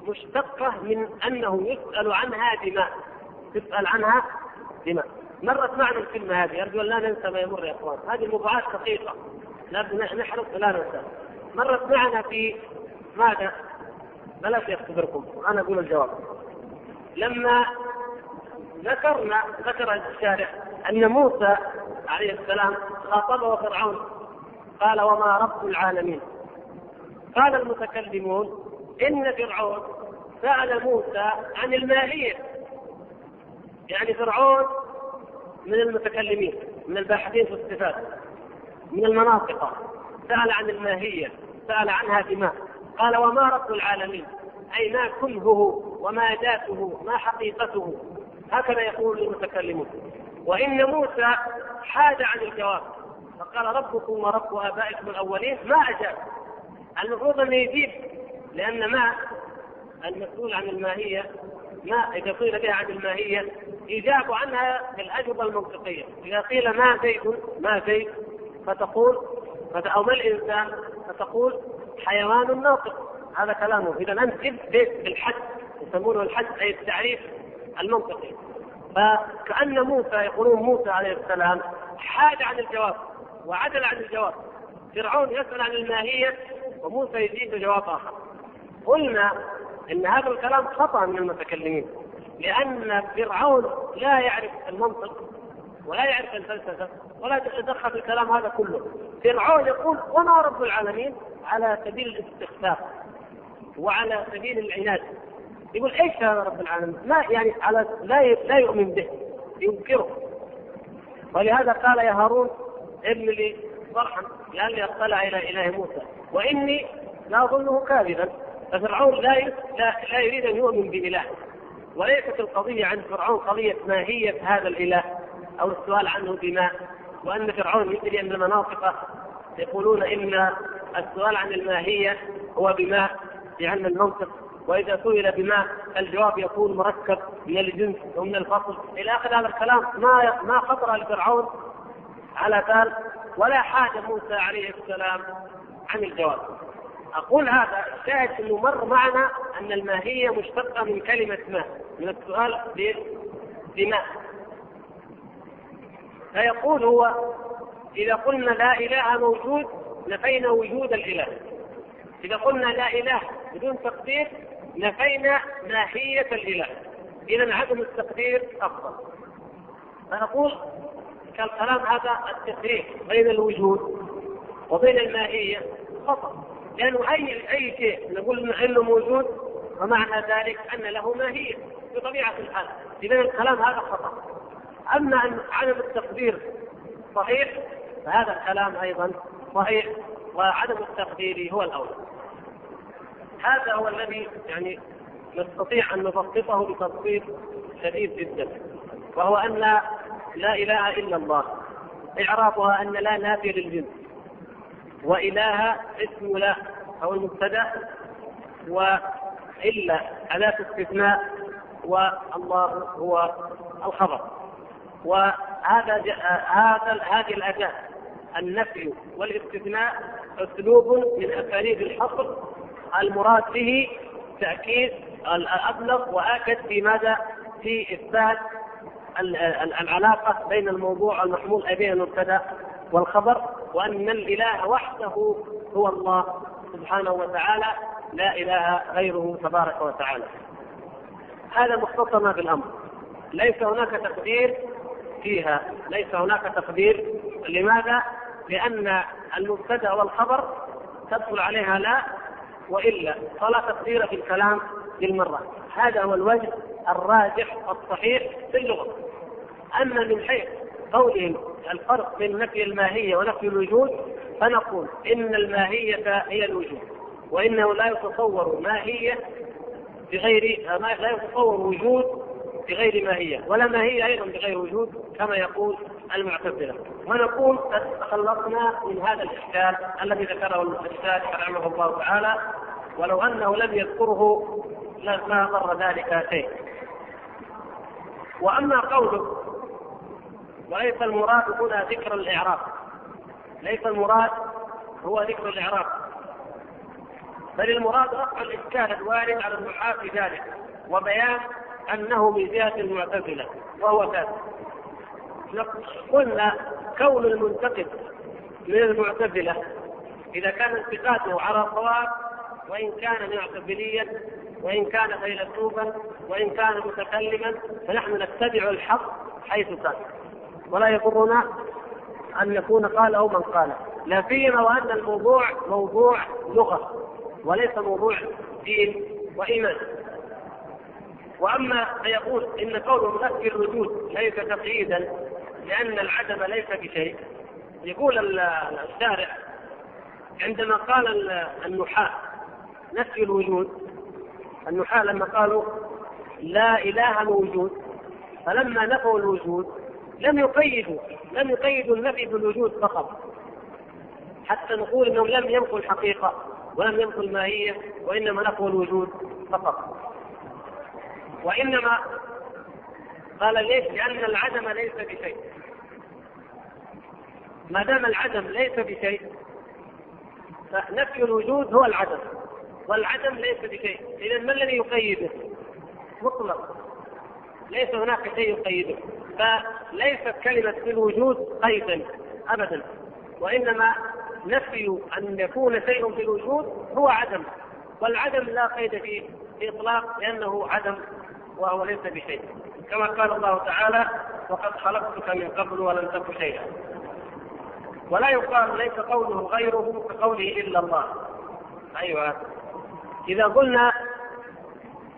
S1: مشتقة من أنه يسأل عنها دماء. تسأل عنها دماء. مرت معنا الكلمة هذه. أرجو أن لا ننسى ما يمر يا إخوان. هذه الموضوعات دقيقة. لابد نحرص لا ننسى. مرت معنا في ماذا؟ بلاش يختبركم. أنا أقول الجواب. لما ذكرنا ذكر الشارع أن موسى عليه السلام خاطبه فرعون. قال وما رب العالمين. قال المتكلمون إن فرعون سأل موسى عن الماهية يعني فرعون من المتكلمين من الباحثين في الصفات من المناطق. سأل عن الماهية سأل عنها دماء. قال وما رب العالمين؟ أي ما كنهه وما ذاته ما حقيقته. هكذا يقول المتكلمون. وإن موسى حاد عن الجواب فقال ربكم ورب آبائكم الأولين ما أجاب. المفروض أن يجيب لأن ما المسؤول عن الماهية ما إذا قيل بها عن الماهية إجاب عنها بالأجوبة المنطقية. إذا قيل ما زيد ما زيد فتقول أو ما الإنسان فتقول حيوان ناطق. هذا كلامه. إذا أنت جبت بالحد يسمونه الحد أي التعريف المنطقي. فكأن موسى يقولون موسى عليه السلام حاد عن الجواب وعدل عن الجواب. فرعون يسأل عن الماهية وموسى يجيب بجواب آخر. قلنا إن هذا الكلام خطأ من المتكلمين لأن فرعون لا يعرف المنطق ولا يعرف الفلسفة ولا يتدخل في الكلام هذا كله. فرعون يقول وما رب العالمين على سبيل الاستخفاف وعلى سبيل العناد. يقول إيش هذا رب العالمين؟ ما يعني على لا لا يؤمن به. ينكره. ولهذا قال يا هارون ابن لي صرحا لعلي اطلع إلى إله موسى. وإني لا أظنه كاذبا. ففرعون لا لا, لا يريد أن يؤمن بإله. وليست القضية عند فرعون قضية ماهيه هذا الإله أو السؤال عنه بماء وأن فرعون يدري أن المناطق يقولون إن السؤال عن الماهية هو بماء لأن المنطق وإذا سئل بماء الجواب يكون مركب من الجنس ومن الفصل. إلى آخر هذا الكلام ما ما خطر لفرعون على بال ولا حاجة موسى عليه السلام عن الجواب. أقول هذا شاهد إنه مر معنا أن الماهية مشتقة من كلمة ماء من السؤال بماء فيقول هو إذا قلنا لا إله موجود نفينا وجود الإله. إذا قلنا لا إله بدون تقدير نفينا ماهيه الإله. إذا عدم التقدير أفضل. فنقول كالكلام هذا التفريق بين الوجود وبين الماهية خطأ لأنه أي أي شيء نقول انه موجود ومعنى ذلك أن له ماهية بطبيعة الحال. إذا الكلام هذا خطأ. أما أن عدم التقدير صحيح فهذا الكلام أيضا صحيح وعدم التقدير هو الاولى. هذا هو الذي يعني نستطيع أن نبسطه بتبسيط شديد جدا وهو أن لا إله إلا الله. إعرابها أن لا نافيه للجنس واله اسم لا أو المبتدأ وإلا اداه استثناء والله هو الخبر. وهذا هذا هذه الأداة النفي والاستثناء أسلوب من أساليب الحصر المراد به تأكيد الأبلغ وأكد في ماذا؟ في إثبات العلاقة بين الموضوع المحمول بين المبتدأ والخبر وأن الإله وحده هو الله سبحانه وتعالى لا إله غيره تبارك وتعالى. هذا مختصر ما في الأمر. ليس هناك تقدير فيها، ليس هناك تقدير لماذا؟ لأن المبتدأ والخبر تدخل عليها لا وإلا فلا تقدير في الكلام بالمرة. هذا هو الوجه الراجح الصحيح في اللغة. أما من حيث قولهم الفرق بين نفي الماهية ونفي الوجود فنقول إن الماهية هي الوجود وإنه لا يتصور ماهية بغير لا يتصور وجود بغير ماهية ولا ماهية أيضا بغير وجود كما يقول المعتزلة. ونقول قد تخلصنا من هذا الإشكال الذي ذكره الشارح رحمه الله تعالى. ولو أنه لم يذكره لما ضر ذلك شيء. وأما قوله وليس المراد هنا ذكر الإعراب. ليس المراد هو ذكر الإعراب. بل المراد رفع الإشكال الوارد على النحاة في ذلك. وبيان أنه من جهة المعتزلة. وهو قلنا كون المنتقد من المعتزلة إذا كان انتقاده على صواب وإن كان معتزليا وإن كان فيلسوفا وإن كان متكلما فنحن نتبع الحق حيث كان. ولا يضرنا أن يكون قال أو من قال. لا سيما وأن الموضوع موضوع لغة وليس موضوع دين وإيمان. وأما فيقول إن قوله نفي الوجود ليس تقييدا لأن العدم ليس بشيء. يقول الشارع عندما قال النحاة نفي الوجود. النحاة لما قالوا لا إله موجود فلما نفوا الوجود لم يقيدوا لم يقيدوا النفي بالوجود فقط. حتى نقول إنهم لم ينفوا الحقيقة ولم ينفوا الماهية وإنما نفوا الوجود فقط. وإنما قال ليش؟ لأن العدم ليس بشيء. ما دام العدم ليس بشيء فنفي الوجود هو العدم والعدم ليس بشيء. اذا ما الذي يقيده؟ مطلق. ليس هناك شيء يقيده. فليست كلمة في الوجود قيدا أبدا. وإنما نفي أن يكون شيء في الوجود هو عدم. والعدم لا قيد فيه بإطلاق لأنه عدم وهو ليس بشيء. كما قال الله تعالى وقد خلقتك من قبل ولم تك شيئا. ولا يقال ليس قوله غيره كقوله إلا الله. أيوة. إذا قلنا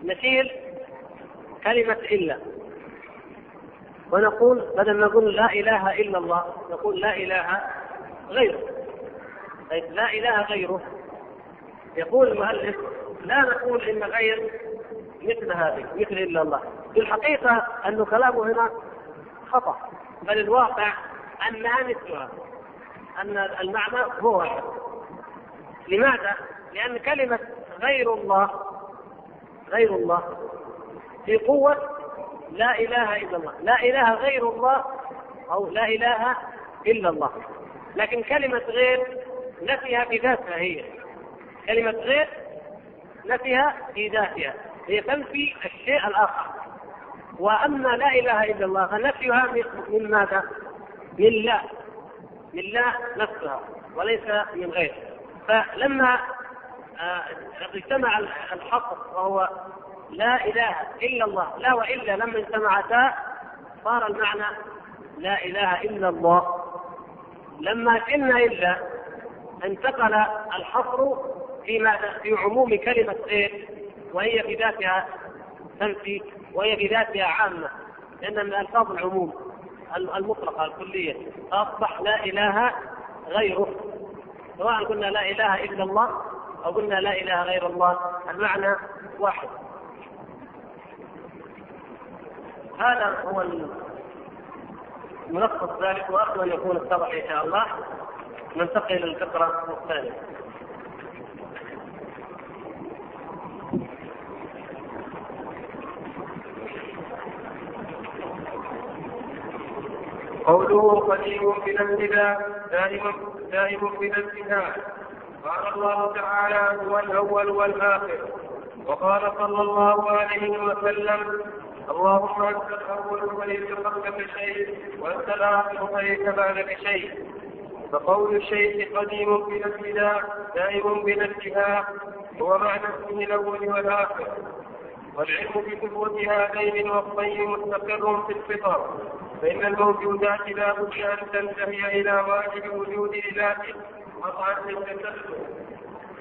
S1: نشيل كلمة إلا. ونقول بدل ما نقول لا إله إلا الله نقول لا إله غيره. طيب لا إله غيره. يقول المؤلف لا نقول إن غير مثل هذه مثل إلا الله. في الحقيقة أن كلامه هنا خطأ بل الواقع أنها مثلها. أن المعنى هو واحد. لماذا؟ لأن كلمة غير الله غير الله في قوة لا إله إلا الله. لا إله غير الله أو لا إله إلا الله. لكن كلمة غير نفيها بذاتها هي. كلمة غير نفيها في ذاتها. هي تنفي الشيء الآخر. وأما لا إله إلا الله فنفيها من ماذا؟ من لا. لا نفسها وليس من غير فلما آه، اجتمع الحصر وهو لا إله إلا الله لا وإلا لما اجتمعتا صار المعنى لا إله إلا الله لما كنا إلا انتقل الحصر في ماذا؟ في عموم كلمة إيه؟ وهي بذاتها تنفي وهي بذاتها عامة لأن من ألفاظ العموم المطلقة الكلية. فأصبح لا إله غيره. سواء قلنا لا إله إلا الله أو قلنا لا إله غير الله المعنى واحد. هذا هو ملخص ذلك وأرجو أن يكون اتضح إن شاء الله. ننتقل إلى الفقرة الثانية.
S2: قوله قديم ابتداء دائم دائم انتهاء قال الله تعالى هو الأول والآخر. وقال صلى الله عليه وسلم اللهم أنت الأول فليس قبلك شيء وأنت الآخر فليس بعدك شيء فقول الشيخ قديم بلا ابتداء دائم بلا انتهاء هو معنى اسمه الأول والآخر. والعلم بثبوت هذين الوصفين مستقر في الفطر. فإن الموجودات لا بد أن تنتهي إلى واجب وجود لذاته قطعا للتسلسل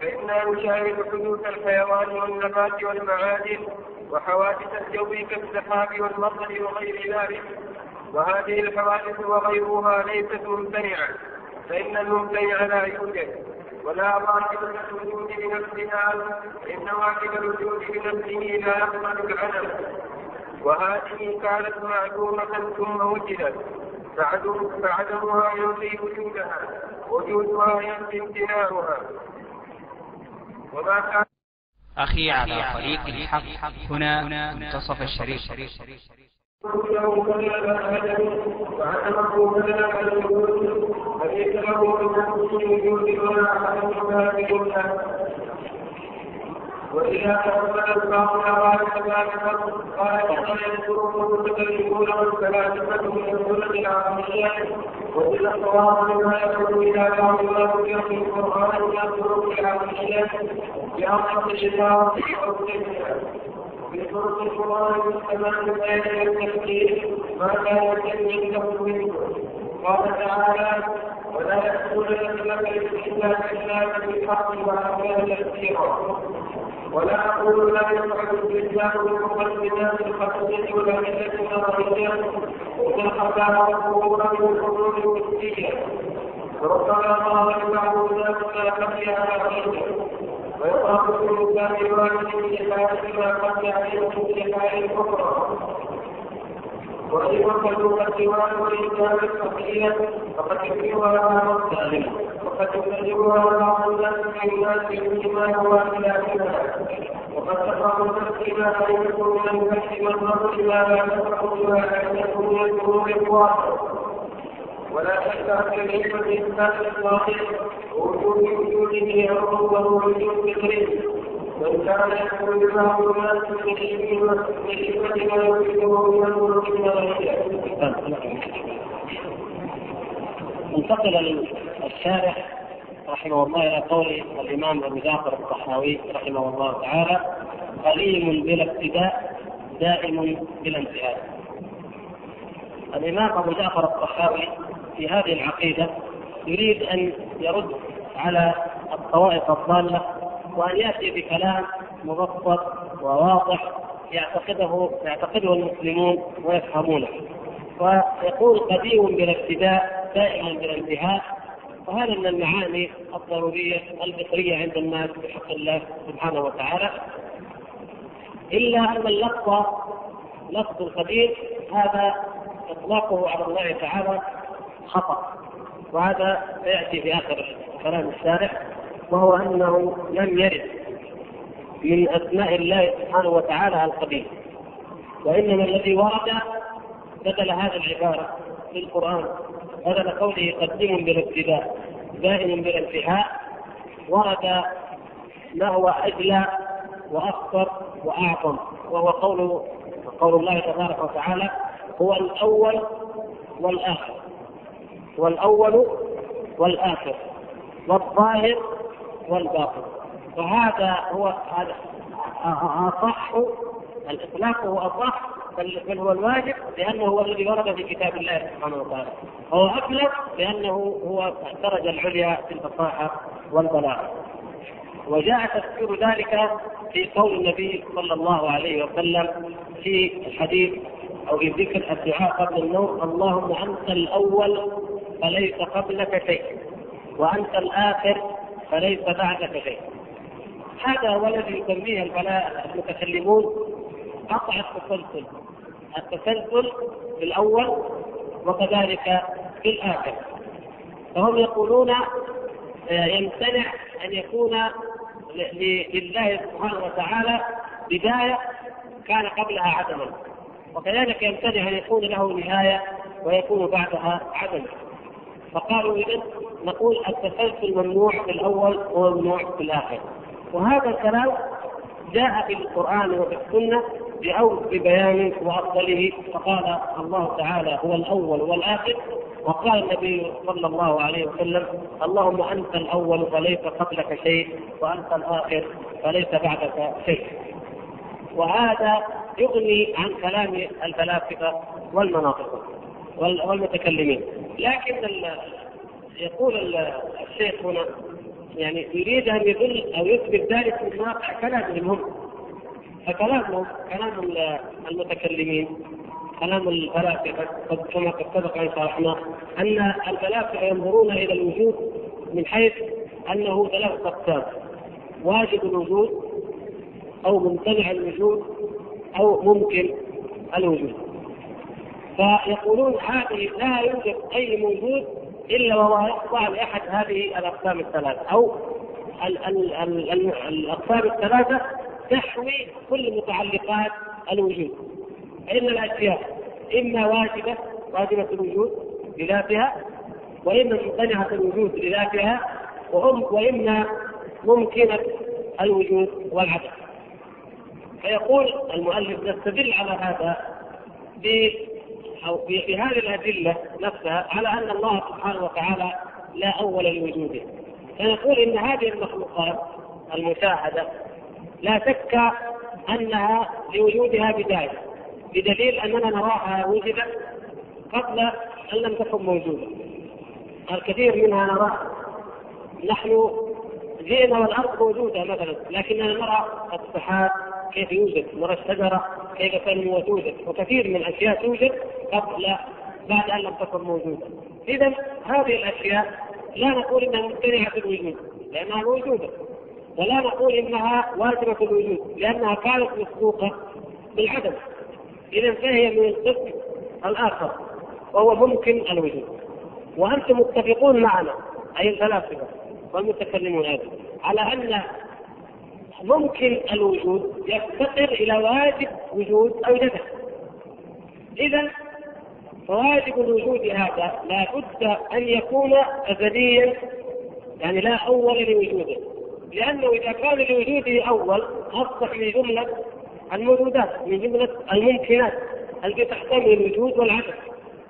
S2: فإنا نشاهد حدوث الحيوان والنبات والمعادن وحوادث الجو كالسحاب والمطر وغير ذلك وهذه الحوادث وغيرها ليست ممتنعة. فإن الممتنع لا يوجد ولا واجب الوجود بنفسها فإن واجب الوجود بنفسه لا يقبل العدم. وهذه كانت معلومة ثم وجدت. فعدمها ينفي وجودها. وجودها ينفي امتناعها. وما كان
S3: أخي على طريق الحق. هنا منتصف الشريف.
S2: له فلا أجل وعتمه فلا الوجود فليس له من نفسه وجود ولا عدم ذلك وإذا تقبل الباطل قال كذلك قال كما يذكره المتكلمون من السنة العقلية وإذا الصواب مما يدعو إلى بعض ما ذكر في القرآن من الطرق العقلية بأمر الشفاء في طرق القرآن والسماء بين التفكير ما يتم عنده منه قال تعالى ولا لك إلا إلا بالحق وأحيانا كثيرا ولا أقول لا يفعل الإنسان بالمقدمات الخطية ولا ملة نظرية إذا خفى ربه من الحلول النفسية وربما قال بعض الناس لا خفي على غيره في الإنسان الواحد في حالة ما خفي عليه في حال أخرى وإن وكلوا الديوان والإنسان الخفية فقد يكفيها بعض الظالم وقد يكذبها بعض الناس من الناس بما هو خلافها وقد تقع النفس لا يكون من البحث والنظر ما لا تقع بما لا يكون من الظهور الواقع ولا شك ان العلم باثبات الواقع ووجود وجوده أمر وهو وجود فكري وإن كان يحكم بعض الناس بحكمة ما يريده من الملك
S1: انتقل الشارح رحمه الله إلى قول الإمام أبو جعفر الطحاوي رحمه الله تعالى قليل بلا ابتداء دائم بلا انتهاء. الإمام أبو جعفر الطحاوي في هذه العقيدة يريد أن يرد على الطوائف الضالة وأن يأتي بكلام مبسط وواضح يعتقده يعتقده المسلمون ويفهمونه. ويقول قديم بلا ابتداء دائم بلا انتهاء وهذا من المعاني الضرورية الفطرية عند الناس بحق الله سبحانه وتعالى. إلا أن اللفظ لفظ القديم هذا إطلاقه على الله تعالى خطأ. وهذا سيأتي في آخر كلام الشارح وهو أنه لم يرد من أسماء الله سبحانه وتعالى القديم وإنما الذي ورد بدل هذه العبارة في القرآن بدل قوله قديم بلا ابتداء دائم بلا انتهاء ورد ما هو اجلى وأخطر وأعظم وهو قول قول الله تبارك وتعالى هو الأول والآخر هو الأول والآخر والظاهر والباطن وهذا هو هذا. اصح الإطلاق هو اصح بل هو الواجب لأنه هو الذي ورد في كتاب الله سبحانه وتعالى. هو ابلغ لأنه هو الدرجة العليا في الفصاحه والبلاغة. وجاء تفسير ذلك في قول النبي صلى الله عليه وسلم في الحديث أو في ذكر الدعاء قبل النوم اللهم أنت الأول فليس قبلك شيء وأنت الآخر فليس بعدك شيء. هذا هو الذي يسميه البلاء المتكلمون قطع التسلسل. التسلسل في الأول وكذلك في الآخر. فهم يقولون آه، يمتنع أن يكون لله سبحانه وتعالى بداية كان قبلها عدما. وكذلك يمتنع أن يكون له نهاية ويكون بعدها عدما. فقالوا اذا نقول التسلسل ممنوع في الأول وممنوع في الآخر. وهذا الكلام جاء في القرآن وفي السنة بأوج بيان وأفضله فقال الله تعالى هو الأول والآخر وقال النبي صلى الله عليه وسلم اللهم أنت الأول فليس قبلك شيء وأنت الآخر فليس بعدك شيء. وهذا يغني عن كلام الفلاسفة والمناطق والمتكلمين. لكن يقول الشيخ هنا يعني يريد أن يدل أو يثبت ذلك من واقع كلامهم. هم فكلامهم كلام المتكلمين كلام الفلاسفة كما قد سبق أن شرحنا أن الفلاسفة ينظرون إلى الوجود من حيث أنه ثلاث أقسام. واجب الوجود أو ممتنع الوجود أو ممكن الوجود. فيقولون هذه لا يوجد أي موجود إلا وهو يخضع لأحد هذه الأقسام الثلاثة. أو ال ال ال ال الأقسام الثلاثة تحوي كل متعلقات الوجود. فان الأشياء إما واجبة واجبة الوجود بذاتها وإما ممتنعه الوجود لذاتها وإما ممكنة الوجود والعدم. فيقول المؤلف نستدل على هذا أو بهذه الأدلة نفسها على أن الله سبحانه وتعالى لا أول لوجوده. فنقول إن هذه المخلوقات المشاهدة لا شك أنها لوجودها بداية بدليل أننا نراها وجدت قبل أن لم تكن موجودة. الكثير منها نراها نحن جئنا والأرض موجودة مثلا لكننا نرى السحاب كيف يوجد نرى الشجره كيف تنمو وتوجد وكثير من الأشياء توجد قبل بعد أن لم تكن موجودة. إذا هذه الأشياء لا نقول إنها ممتنعه الوجود لأنها موجودة. ولا نقول إنها واجبة الوجود لأنها كانت مسبوقه بالعدم. إذا فهي من القسم الآخر وهو ممكن الوجود. وأنتم متفقون معنا أي الفلاسفه والمتكلمون أيضا على أن ممكن الوجود يفتقر إلى واجب وجود أوجده. اذا فواجب الوجود هذا لا بد أن يكون ازليا يعني لا أول لوجوده. لأنه إذا كان لوجوده أول أصبح من جملة الموجودات من جملة الممكنات التي تحتمل الوجود والعدم.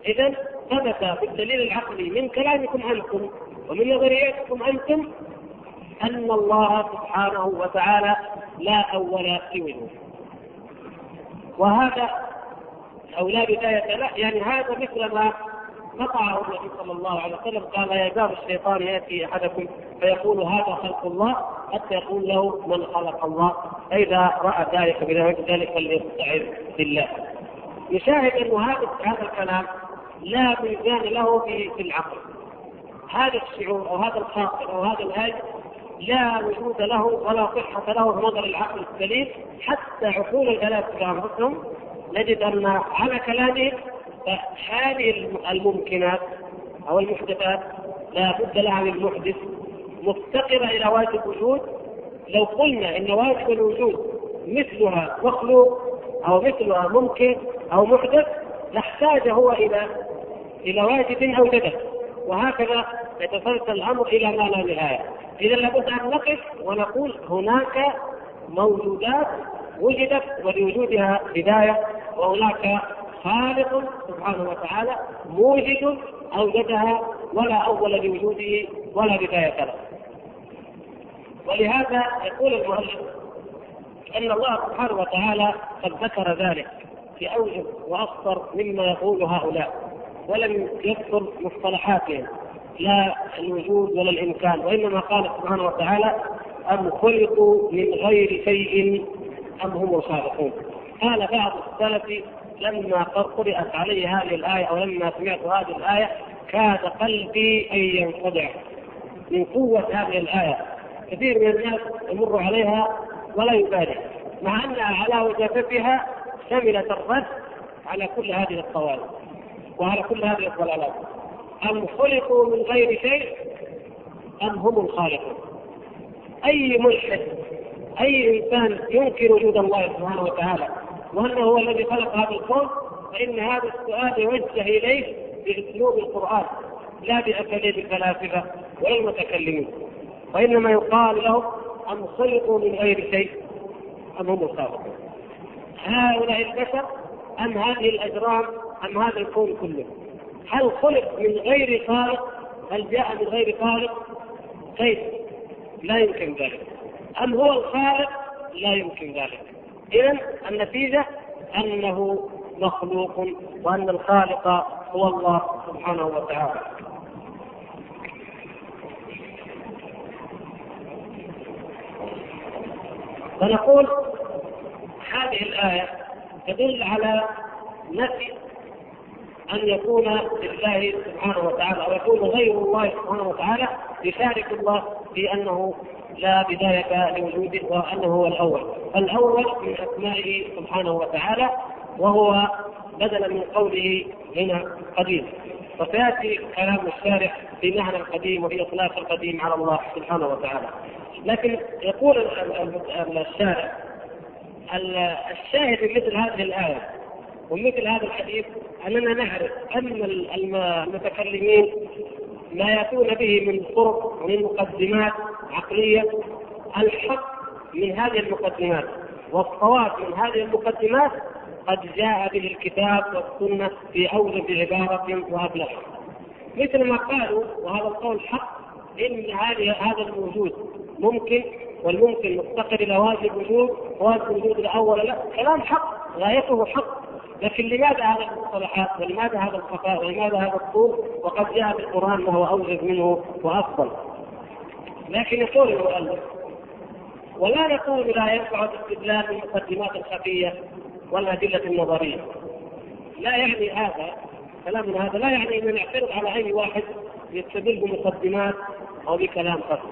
S1: اذا ثبت في الدليل العقلي من كلامكم أنتم ومن نظرياتكم أنتم أن الله سبحانه وتعالى لا أول لوجوده وهذا أو لا بداية له يعني هذا مثل ما قطعه النبي صلى الله عليه وسلم قال لا يزال الشيطان يأتي أحدكم فيقول هذا خلق الله حتى يقول له من خلق الله فإذا رأى ذلك ذلك فليستعذ بالله. يشاهد انه هذا هذا الكلام لا ميزان له في العقل. هذا الشعور أو هذا الخاطر أو هذا الهاج لا وجود له ولا صحة له في نظر العقل السليم حتى عقول الفلاسفة أنفسهم نجد أن على كلامهم فهذه الممكنات أو المحدثات لا بد لها من محدث مفتقرة إلى واجب وجود لو قلنا إن واجب الوجود مثلها مخلوق أو مثلها ممكن أو محدث لاحتاج هو إلى إلى واجب أوجده وهكذا يتسلسل الأمر إلى ما لا نهاية إذا لابد ان نقف ونقول هناك موجودات وجدت ولوجودها بدايه وهناك خالق سبحانه وتعالى موجد أوجدها ولا أول لوجوده ولا بداية له. ولهذا يقول المؤلف إن الله سبحانه وتعالى قد ذكر ذلك في أوجه وأكثر مما يقول هؤلاء ولم يذكر مصطلحاتهم لا الوجود ولا الإمكان وإنما قال سبحانه وتعالى ام خلقوا من غير شيء ام هم الخالقون قال بعض السلف لما قرأت علي هذه الآية أو لما سمعت هذه الآية كاد قلبي أن ينقطع. من قوة هذه الآية. كثير من الناس يمر عليها ولا يبالي مع أنها على وجافتها شملت الرد على كل هذه الطوائف وعلى كل هذه الضلالات أم خلقوا من غير شيء أم هم الخالقون؟ أي ملحد أي إنسان ينكر وجود الله سبحانه وتعالى وأنه هو الذي خلق هذا الكون فإن هذا السؤال يوجه إليه بأسلوب القرآن لا بأساليب الفلاسفة ولا المتكلمين وإنما يقال لهم أم خلقوا من غير شيء أم هم الخالقون. هؤلاء البشر أم هذه الأجرام أم هذا الكون كله. هل خلق من غير خالق؟ هل جاء من غير خالق؟ كيف؟ لا يمكن ذلك. أم هو الخالق؟ لا يمكن ذلك. إذا النتيجة أنه مخلوق وأن الخالق هو الله سبحانه وتعالى. فنقول هذه الآية تدل على نفي أن يكون لله سبحانه وتعالى أو يكون غير الله سبحانه وتعالى يشارك الله في أنه لا بداية لوجوده وأنه هو الأول. الأول من أسمائه سبحانه وتعالى وهو بدلا من قوله هنا قديم. وسيأتي كلام الشارع في معنى القديم وفي اطلاق القديم على الله سبحانه وتعالى. لكن يقول الشارع الشاهد مثل هذه الآية ومثل هذا الحديث أننا نعرف أن المتكلمين ما يأتون به من طرق ومن مقدمات عقلية. الحق من هذه المقدمات والصواب من هذه المقدمات قد جاء به الكتاب والسنة في اوجب عبارة وأبلغ. مثل ما قالوا وهذا القول حق إن هذه هذا الموجود ممكن والممكن مفتقر إلى واجب وجود واجب وجود الأول لا كلام حق غايته حق. لكن لماذا هذا المصطلحات ولماذا هذا الخفاء ولماذا هذا الطول؟ وقد جاء بالقران ما هو اوجب منه وأفضل. لكن يقول المؤلف ولا نقول لا ينفع الاستدلال بالمقدمات الخفية والأدلة النظرية. لا يعني هذا كلامنا هذا لا يعني أن نعترض على أي واحد يستدل بمقدمات أو بكلام خفي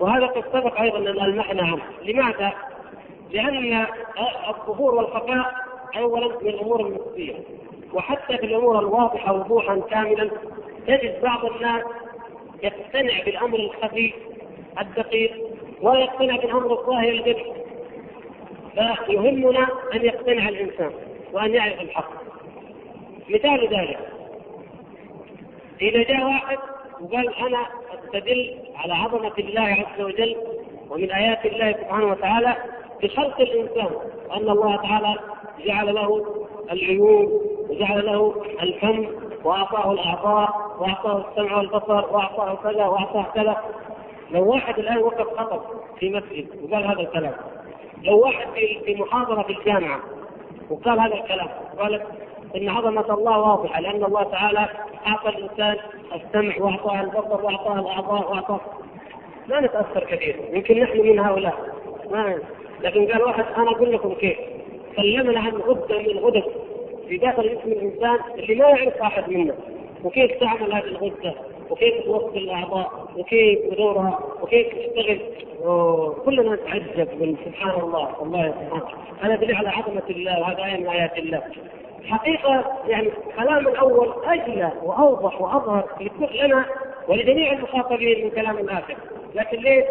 S1: وهذا قد سبق أيضا المعنى عنه. لماذا؟ لأن الظهور والخفاء اولا من الأمور النفسية. وحتى في الأمور الواضحة وضوحا كاملا تجد بعض الناس يقتنع بالأمر الخفي الدقيق ولا يقتنع بالأمر الظاهر الجلي فيهمنا أن يقتنع الإنسان وأن يعرف الحق. مثال ذلك. إذا جاء واحد وقال أنا أستدل على عظمة الله عز وجل ومن آيات الله سبحانه وتعالى بخلق الإنسان أن الله تعالى جعل له العيون وجعل له الفم وأعطاه الاعضاء وأعطاه السمع والبصر وأعطاه كذا وأعطاه كذا. لو واحد الآن وقف خطب في مسجد وقال هذا الكلام لو واحد في محاضرة في الجامعة وقال هذا الكلام قال إن عظمة الله واضحة لأن الله تعالى أعطى الإنسان السمع وأعطاه البصر وأعطاه الأعضاء وأعطاه. ما نتأثر كثير يمكن نحن من هؤلاء. ما لكن قال واحد أنا أقول لكم كيف؟ كلمنا عن غده من الغدد في داخل جسم الإنسان اللي ما يعرف أحد منا وكيف تعمل هذه الغدة؟ وكيف توصل الأعضاء؟ وكيف تدورها وكيف تشتغل؟ كلنا نتعجب سبحان الله. والله سبحانه هذا دليل على عظمة الله وهذا إيه من آيات الله. حقيقة يعني الكلام الأول أجلى وأوضح وأظهر لنا ولجميع المخاطبين من كلام الآخر. لكن ليه؟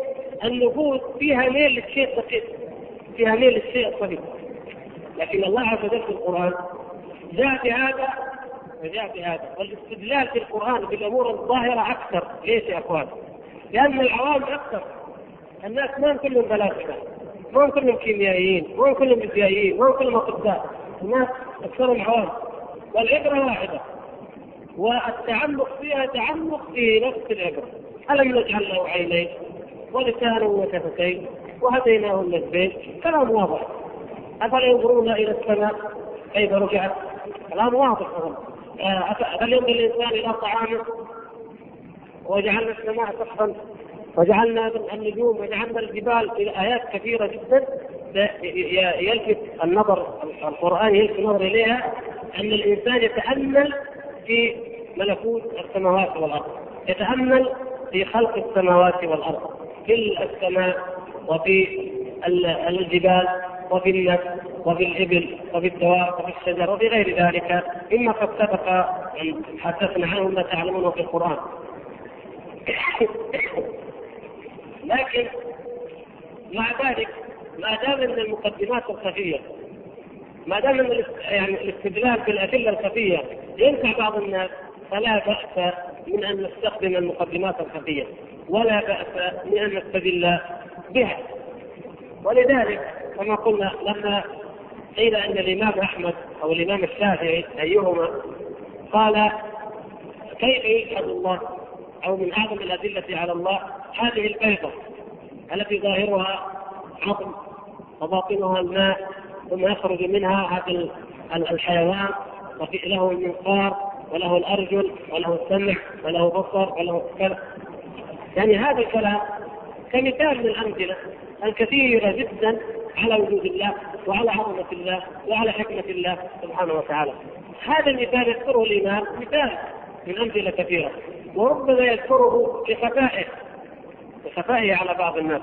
S1: النفوس فيها ميل للشيء الدقيق؟ فيها ميل للشيء الصغير لكن الله عز وجل في القرآن جاء بهذا وجاء بهذا والاستدلال في القرآن بالأمور الظاهرة أكثر. ليش يا أخوان؟ لأن العوام أكثر. الناس ما كلهم فلاسفة ما كلهم كيميائيين. ما كلهم فيزيائيين ما كلهم أطباء. الناس أكثرهم عوام والعبرة واحدة. والتعمق فيها تعمق في نفس العبرة. ألم نجعل له عينين؟ ولسانا وشفتين وهديناه النجدين كلام واضح. أفلا ينظرون إلى السماء؟ كيف رجعت؟ كلام واضح. هل ينظر الإنسان إلى طعامه؟ وجعلنا السماء سقفا وجعلنا النجوم وجعلنا الجبال إلى آيات كثيرة جدا. يلفت النظر القرآن يلفت النظر إليها أن الإنسان يتأمل في ملكوت السماوات والأرض. يتأمل في خلق السماوات والأرض. في السماء وفي الجبال وفي النفس وفي الإبل وفي الدواب وفي الشجر وفي غير ذلك مما قد سبق حدثنا عنه ما تعلمونه في القرآن. لكن مع ذلك ما دام إن المقدمات الخفية ما دام إن يعني الاستدلال بالادله الخفية ينفع بعض الناس فلا بأس من أن نستخدم المقدمات الخفية ولا بأس من أن نستدل بها. ولذلك كما قلنا لما قيل أن الإمام أحمد أو الإمام الشافعي أيهما قال كيف يشهد الله أو من أعظم الأدلة على الله هذه البيضه التي ظاهرها عظم وباطنها الماء ثم يخرج منها هذا الحيوان وفي له المنقار وله الأرجل وله السمع وله بصر وله كذا. يعني هذا الكلام كمثال من الأمثلة الكثيرة جدا على وجود الله وعلى عظمة الله وعلى حكمة الله سبحانه وتعالى. هذا المثال يذكره الإمام مثال من أمثلة كثيرة وربما يذكره لخفائه لخفائه على بعض الناس.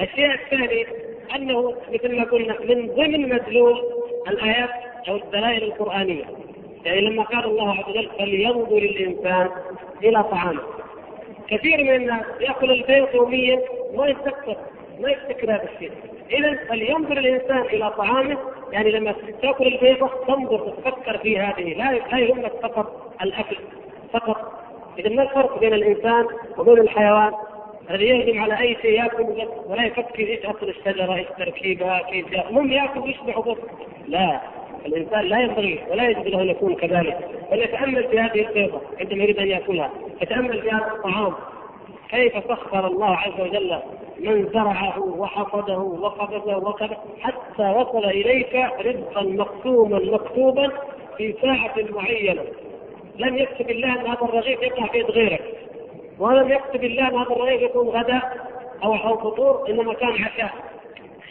S1: الشيء الثاني أنه مثل ما قلنا من ضمن مدلول الآيات أو الدلائل القرآنية يعني لما قال الله عز وجل فلينظر الإنسان إلى طعامه كثير من الناس يأكل البيض يوميا ما يتذكر ما يفتكر هذا الشيء. اذا فلينظر الإنسان إلى طعامه يعني لما تأكل البيضه تنظر تتفكر في هذه لا لا يهمك فقط الأكل فقط. اذا ما الفرق بين الإنسان وبين الحيوان؟ الذي يهجم على أي شيء يأكل ولا يفكر إيش اصل الشجره إيش تركيبها كيف المهم يأكل ويشبع بس لا. الإنسان لا ينبغي ولا يجب له أن يكون كذلك بل يتأمل في هذه البيضه عندما يريد أن يأكلها يتأمل في هذا الطعام. كيف سخر الله عز وجل من زرعه وحصده وقبضه وكذا حتى وصل إليك رزقا مقسوما مكتوبا في ساعة معينة. لم يكتب الله أن هذا الرغيف يقع في يد غيرك. ولم يكتب الله أن هذا الرغيف يكون غداء أو أو فطور إنما كان عشاء.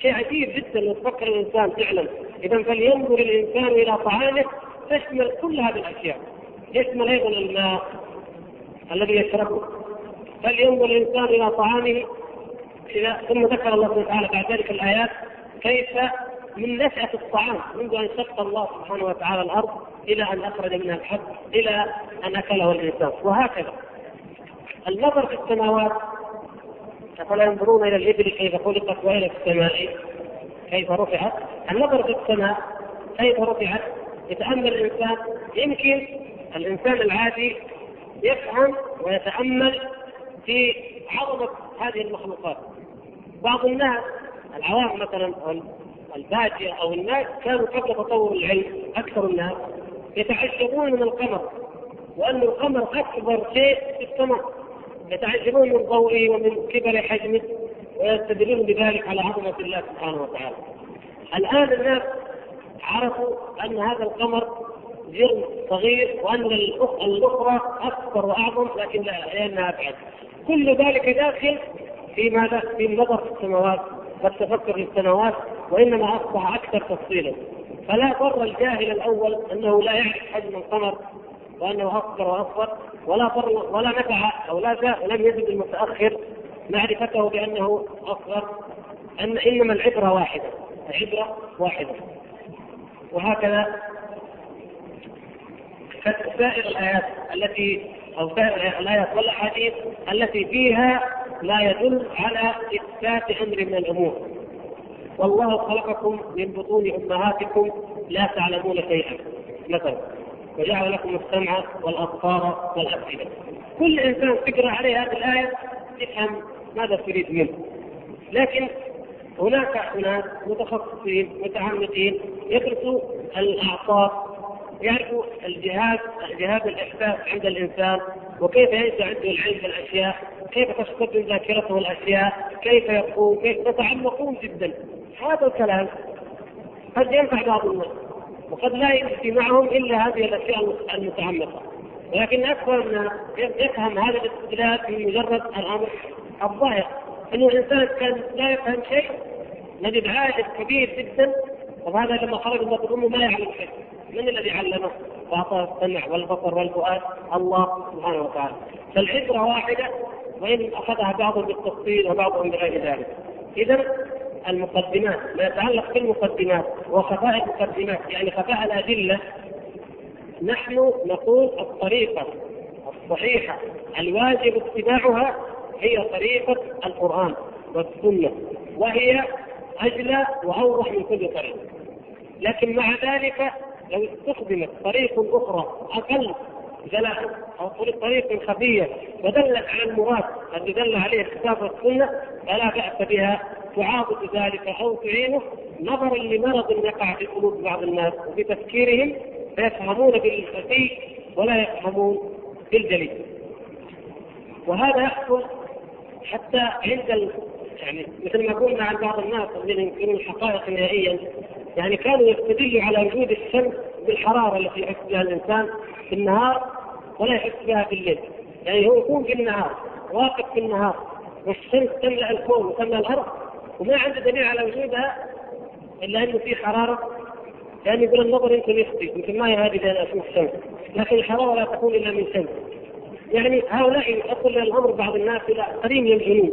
S1: شيء عجيب جدا لو تفكر الإنسان فعلا. اذا فلينظر الإنسان إلى طعامه تشمل كل هذه الأشياء. يشمل أيضا الماء الذي يشربه. فلينظر الإنسان إلى طعامه إذا ثم ذكر الله سبحانه وتعالى بعد ذلك الآيات كيف من نشأة الطعام منذ أن شق الله سبحانه وتعالى الأرض إلى أن أخرج منها الحب إلى أن أكله الإنسان. وهكذا. النظر في السماوات أفلا ينظرون إلى الإبل كيف خلقت وإلى السماء؟ كيف رفعت؟ النظر في السماء كيف رفعت؟ يتأمل الإنسان يمكن الإنسان العادي يفهم ويتأمل في عظمة هذه المخلوقات. بعض الناس العوام مثلا أو الباديه أو الناس كانوا قبل تطور العلم أكثر الناس يتعجبون من القمر وأن القمر أكبر شيء في السماء. يتعجبون من ضوئه ومن كبر حجمه ويستدلون بذلك على عظمة الله سبحانه وتعالى. الآن الناس عرفوا أن هذا القمر جرم صغير وأن الأخرى أكبر وأعظم لكن لأنها أبعد. كل ذلك داخل في ماذا؟ في النظر في السماوات والتفكر في السماوات وإنما أصبح أكثر تفصيلا فلا ضر الجاهل الأول أنه لا يعرف حجم القمر وأنه اصغر واصغر ولا ضر ولا نفع أو لا لم يجد المتأخر معرفته بأنه أصغر أن إنما العبرة واحدة العبرة واحدة. وهكذا سائر الآيات التي أو سائر الآيات والأحاديث التي فيها لا يدل على إثبات أمر من الأمور. والله خلقكم من بطون أمهاتكم لا تعلمون شيئا مثلا. وجعل لكم السمع والأبصار والأفئدة. كل إنسان تقرا عليه هذه الآية يفهم ماذا تريد منه. لكن هناك اناس متخصصين متعمقين يدرسوا الأعصاب يعرفوا الجهاز جهاز الإحساس عند الإنسان وكيف ينشا عنده العلم بالأشياء كيف تستخدم ذاكرته الأشياء كيف يقوم كيف يتعمقون جدا. هذا الكلام قد ينفع بعض الناس. وقد لا يأتي معهم إلا هذه الأشياء المتعمقة. ولكن أكثر الناس يفهم هذا الاستدلال من مجرد الأمر الظاهر انه الإنسان كان لا يفهم شيء نجد عائد كبير جدا وهذا لما خرج من بطن امه ما يعلم شيء. من الذي علمه؟ وأعطاه السمع والبصر والفؤاد الله سبحانه وتعالى. فالعبرة واحدة وإن أخذها بعضهم بالتفصيل وبعضهم بغير ذلك. اذا المقدمات ما يتعلق بالمقدمات وخفاء المقدمات يعني خفاء الأدلة نحن نقول الطريقة الصحيحة الواجب اتباعها هي طريقة القرآن والسنة وهي اجلى وأوضح من كل طريق. لكن مع ذلك لو استخدمت طريق أخرى أقل جلاء أو طريق خفية ودلت على المراد الذي دل عليه الكتاب والسنة فلا بأس بها تعاضد ذلك أو تعينه. نظرا لمرض يقع في قلوب بعض الناس وفي تفكيرهم فيفهمون بالخفي ولا يفهمون بالجلي. وهذا يحصل حتى عند يعني مثل ما قلنا عن بعض الناس الذين ينكرون الحقائق نهائيا يعني كانوا يستدلوا على وجود الشمس بالحرارة التي يحس بها الإنسان في النهار ولا يحس بها في الليل يعني هو يكون في النهار واقف في النهار والشمس تملأ الكون وتملأ الأرض وما عنده دليل على وجودها إلا أنه في حرارة. يعني يقول النظر يمكن يخطي يمكن ما يهادي لأن أشوف الشمس لكن الحرارة لا تكون إلا من شمس. يعني هؤلاء يصل الأمر بعض الناس إلى قريب من الجنون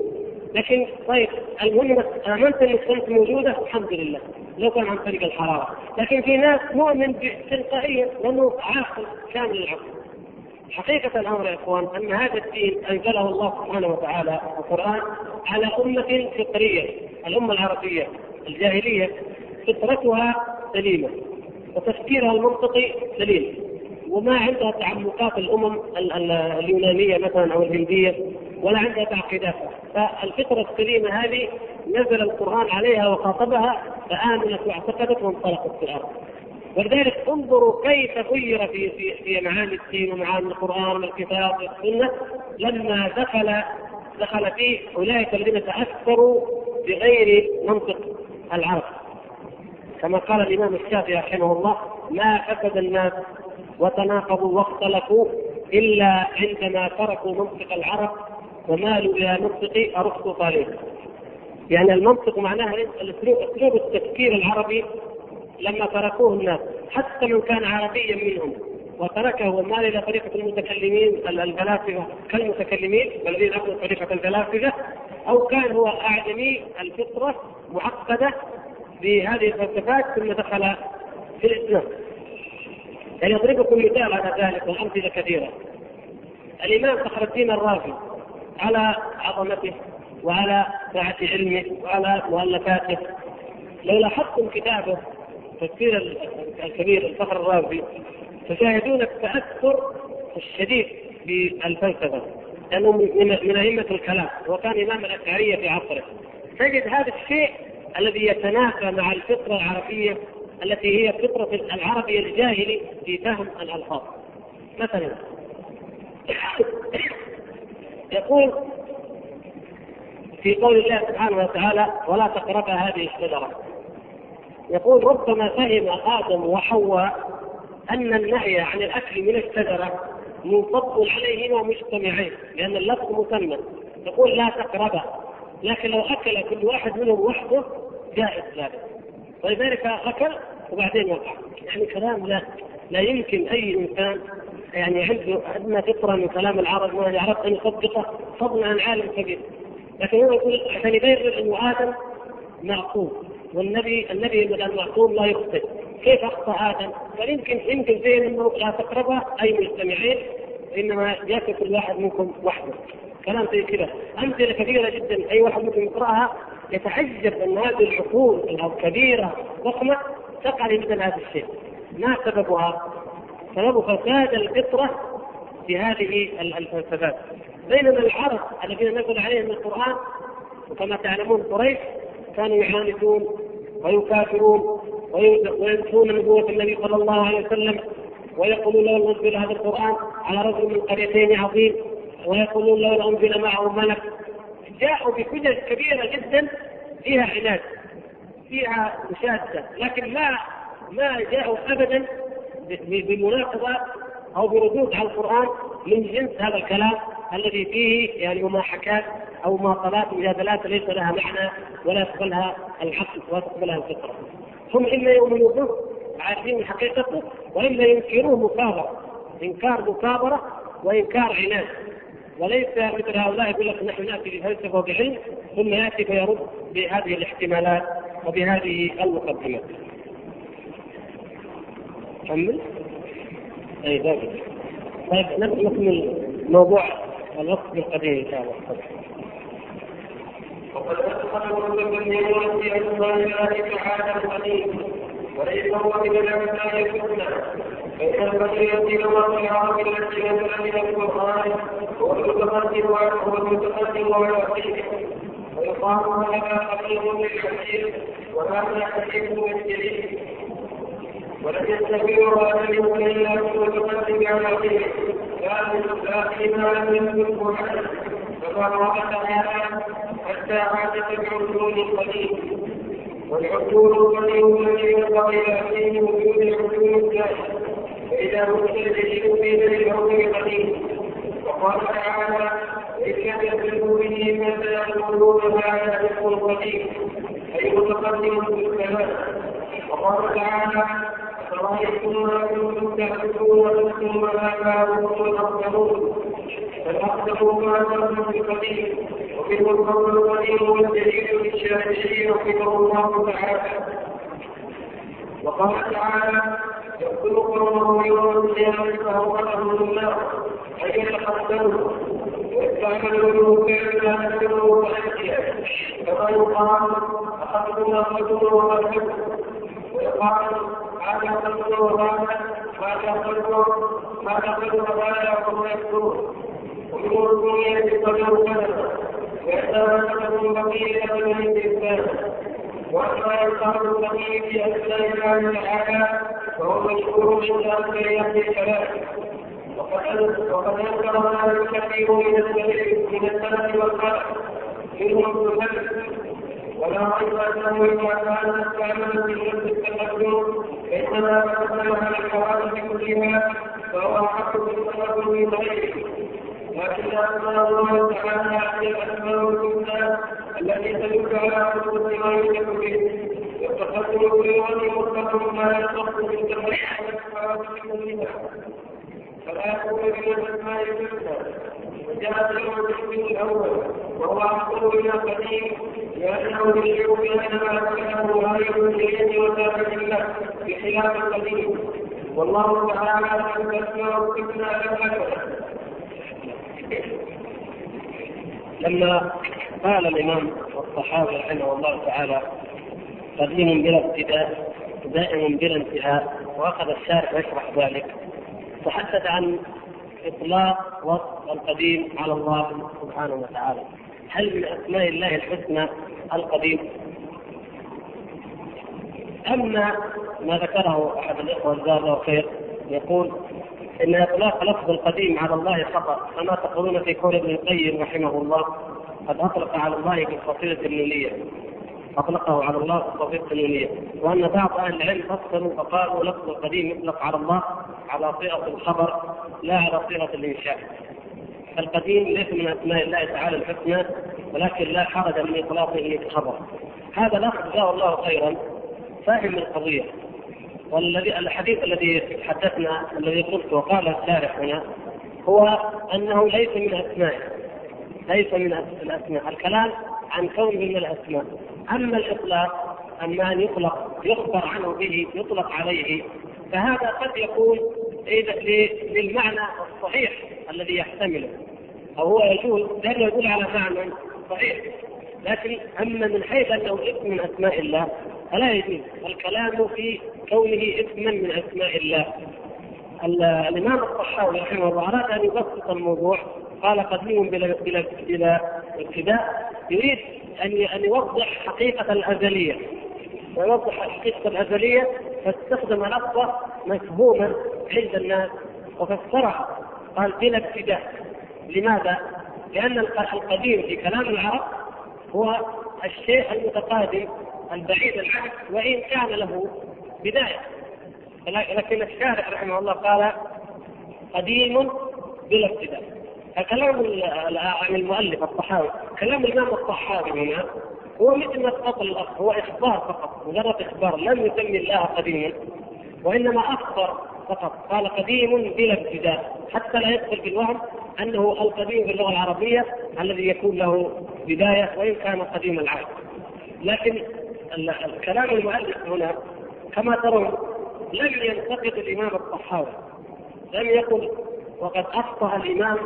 S1: لكن طيب المهم آمنت إن الشمس موجودة الحمد لله. لو كان عن طريق الحرارة. لكن في ناس مؤمن تلقائيا لأنه عاقل كامل العقل. حقيقة الأمر يا إخوان أن هذا الدين أنزله الله سبحانه وتعالى القرآن على أمة فطرية الأمة العربية الجاهلية فطرتها سليمة وتفكيرها المنطقي سليم. وما عندها تعمقات الأمم اليونانية مثلا أو الهندية ولا عندها تعقيدات. فالفطرة السليمة هذه نزل القرآن عليها وخاطبها فآمنت واعتقدت وانطلقت في الأرض. ولذلك انظروا كيف غير في في في معاني الدين ومعاني القرآن والكتاب والسنة لما دخل دخل فيه أولئك الذين تأثروا بغير منطق العرب. كما قال الإمام الشافعي رحمه الله ما فسد الناس وتناقضوا واختلفوا إلا عندما تركوا منطق العرب ومالوا إلى منطق أرسطو طالب. يعني المنطق معناها اسلوب التفكير العربي لما تركوه الناس حتى من كان عربيا منهم وتركه ومال إلى طريقة المتكلمين الفلاسفه كالمتكلمين والذين أخذوا طريقة الفلاسفه أو كان هو اعجمي الفطرة معقدة بهذه الفلسفات ثم دخل في الإسلام. يعني اضرب لكم مثال على ذلك والامثله كثيرة. الإمام فخر الدين الرازي على عظمته وعلى سعه علمه وعلى مؤلفاته لو لاحظتم كتابه تفسير الكبير الفخر الرازي تشاهدون التاثر الشديد بالفلسفة لأنه من أئمة الكلام وكان إمام الأشعرية في عصره. تجد هذا الشيء الذي يتنافى مع الفطرة العربية التي هي فطرة العربي الجاهلي في فهم الألفاظ. مثلا يقول في قول الله سبحانه وتعالى ولا تقربا هذه الشجرة. يقول ربما فهم آدم وحواء أن النهي عن الأكل من الشجره منصب عليهما مجتمعين لأن اللفظ مثنى يقول لا تقربا. لكن لو أكل كل واحد منهم وحده جائز ذلك. ولذلك أكل وبعدين وقع. يعني كلام لا لا يمكن أي إنسان يعني عنده ادنى فطرة من كلام العرب ما يعرف أن يصدقه فضلا عن عالم كبير. لكن هو يقول عشان يبرر انه آدم معصوم والنبي النبي المعصوم لا يخطئ. كيف أخطأ آدم؟ قال يمكن زين أنه لا تقربها أي مجتمعين إنما ياكل كل واحد منكم وحده. كلام زي كذا. أمثلة كثيرة جدا. أي واحد ممكن يقرأها؟ يتعجب أن هذه العقول الكبيرة ضخمه تقع مثل هذا الشيء. ما سببها؟ سبب فساد الفطرة في هذه الفلسفات. بينما العرب الذين نزل عليهم القرآن وكما تعلمون قريش كانوا يعاندون ويكافرون وينسون نبوة النبي صلى الله عليه وسلم ويقولون لو نزل هذا القرآن على رجل من قريتين عظيم ويقولون لو أنزل معه ملك. جاءوا بحجج كبيرة جدا فيها عناد فيها مشادة لكن ما ما جاءوا أبدا بمناقضة أو بردود على القرآن من جنس هذا الكلام الذي فيه يعني مماحكات أو مماطلات ومجادلات ليس لها معنى ولا يقبلها العقل ولا تقبلها الفطرة. هم إما يؤمنوا به عارفين حقيقته والا ينكروه مكابرة إنكار مكابرة وإنكار عناد وليس مثل هؤلاء يقول لك نحن نأتي بفلسفة وبعلم ثم يأتي فيرد بهذه الاحتمالات وبهذه المقدمات. كمل؟ أي طيب نكمل موضوع الوقت القديم إن شاء الله.
S2: وقد أدخل كل من يموت في أسماء الله تعالى القديم وليس هو من الأسماء الحسنى فإن البشرية لغة العرب التي نزل من القرآن هو المتقدم هو المتقدم والأخير ويقال هذا حقيق للحديث وهذا حديث للجليل ولم هذا اليوم إلا المتقدم على غيره لا فيما لم يثبته عنه كما قال تعالى حتى عادت العدول القديم والعدول القديم الذي ينبغي فيه وجود العدول الثاني فإذا مستلزم في ذلك العدول القديم وقال تعالى إذ يكذبوا به فسيقولون هذا رزق قديم أي متقدم في السماء وقال تعالى أفرأيتم ما كنتم تعبدون أنتم وآباؤكم الأقدمون فالأقدم كنتم بقديم ومنه القول القديم والدليل للشافعي رحمه الله تعالى وقال تعالى يقتل قومه يوم القيامة فهو لهم النار أن يتقدموا ويستعملوا كان يكثروا ويأتي كما يقال أخذنا الرجل وقد ويقال هذا قلب وهذا هذا قلب هذا قلب وهذا وهو يكفرون ومن الدنيا قدر كذا ويتمسكهم بقية من الإنسان وأما يقال القديم في أسماء الله تعالى فهو مشهور من ذلك يهدي الكلام وقد وقد انكر هذا الكثير من السلف من السلف والخلف منهم ابن ولا ريب انه اذا كان استعمل في شرط التقدم فانما تقدم على الحوادث كلها فهو احق بالتقدم من غيره لكن اسماء الله تعالى هي الاسماء الحسنى التي تدل على حسن ما يوجد به والتقدم كل مطلق ما على الحوادث كلها فلا يكون من الاسماء الحسنى جاء في الأول وهو احسن من القديم لأنه يشير بان ما كانه غايه اليد وثابت له بخلاف القديم والله تعالى لم تسمع الفتنه لم
S1: لما قال الإمام الصحابي رحمه الله تعالى قديم بلا ابتداء دائم بلا انتهاء وأخذ الشارع يشرح ذلك تحدث عن إطلاق وصف القديم على الله سبحانه وتعالى. هل من أسماء الله الحسنى القديم؟ أما ما ذكره أحد الإخوة جزاه الله خير يقول إن اطلاق لفظ القديم على الله خطا كما تقولون في قول ابن القيم رحمه الله قد أطلق على الله بالقصيده النونية أطلقه على الله بالقصيده النونية. وأن بعض أهل العلم فسروا فقالوا لفظ القديم يطلق على الله على صيغة الخبر لا على صيغة الإنشاء. القديم ليس من أسماء الله تعالى الحسنى ولكن لا حرج من إطلاقه كخبر هذا الاخ جزاه الله خيرا فاهم القضية. والذي الحديث الذي تحدثنا الذي قلت وقال الشارح هنا هو أنه ليس من اسمائه ليس من الأسماء. الكلام عن كونه من الأسماء. أما الإطلاق أما أن يطلق يخبر عنه به يطلق عليه فهذا قد يكون للمعنى الصحيح الذي يحتمله. أو هو يجوز لأنه يدل على معنى صحيح. لكن أما من حيث أنه اسم من أسماء الله فلا يجوز. الكلام في كونه اسما من أسماء الله. الإمام الطحاوي رحمه الله أراد أن يبسط الموضوع. قال قديم بلا بلا بلا ابتداء. يريد أن أن يوضح حقيقة الأزلية. ويوضح الحقيقة الأزلية فاستخدم لفظة مفهوما عند الناس وفسرها. قال بلا ابتداء. لماذا؟ لأن القديم في كلام العرب هو الشيء المتقادم. البعيد العهد وإن كان له بداية. لكن الشارع رحمه الله قال قديم بلا ابتداء. فكلام عن المؤلف الطحاوي كلام الإمام الطحاوي هنا هو مثل ما تفضل الاخ هو إخبار فقط مجرد إخبار لم يسمي الله قديما وإنما أخبر فقط. قال قديم بلا ابتداء حتى لا يدخل في الوهم أنه القديم في اللغة العربية الذي يكون له بداية وإن كان قديم العهد لكن الكلام المؤلف هنا كما ترون لم ينتقد الإمام الطحاوي لم يقل وقد أخطأ الإمام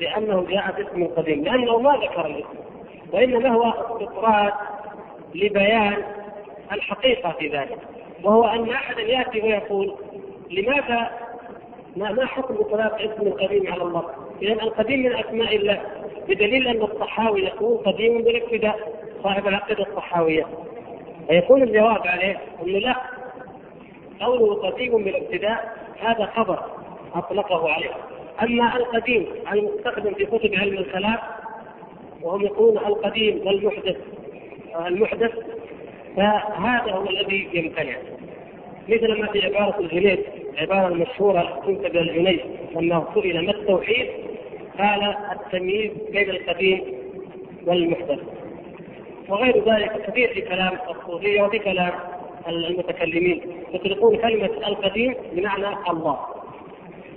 S1: لأنه جاء باسم قديم لأنه ما ذكر الاسم وإنما هو استطراد لبيان الحقيقة في ذلك وهو أن احدا يأتي ويقول لماذا ما ما حكم إطلاق اسم القديم على الله؟ لأن القديم من أسماء الله بدليل أن الصحاوي يقول قديم بالابتداء صاحب العقيدة الصحاويه فيكون الجواب عليه انه لا قوله قديم بالابتداء هذا خبر أطلقه عليه. أما القديم المستخدم في كتب علم الكلام وهم يقولون القديم والمحدث المحدث فهذا هو الذي يمتنع. مثل ما في عبارة الجنيد العبارة المشهورة تنسب إلى الجنيد لما سئل ما التوحيد؟ قال التمييز بين القديم والمحدث. وغير ذلك كثير في كلام الصوفية وفي كلام المتكلمين. يطلقون كلمة القديم بمعنى الله.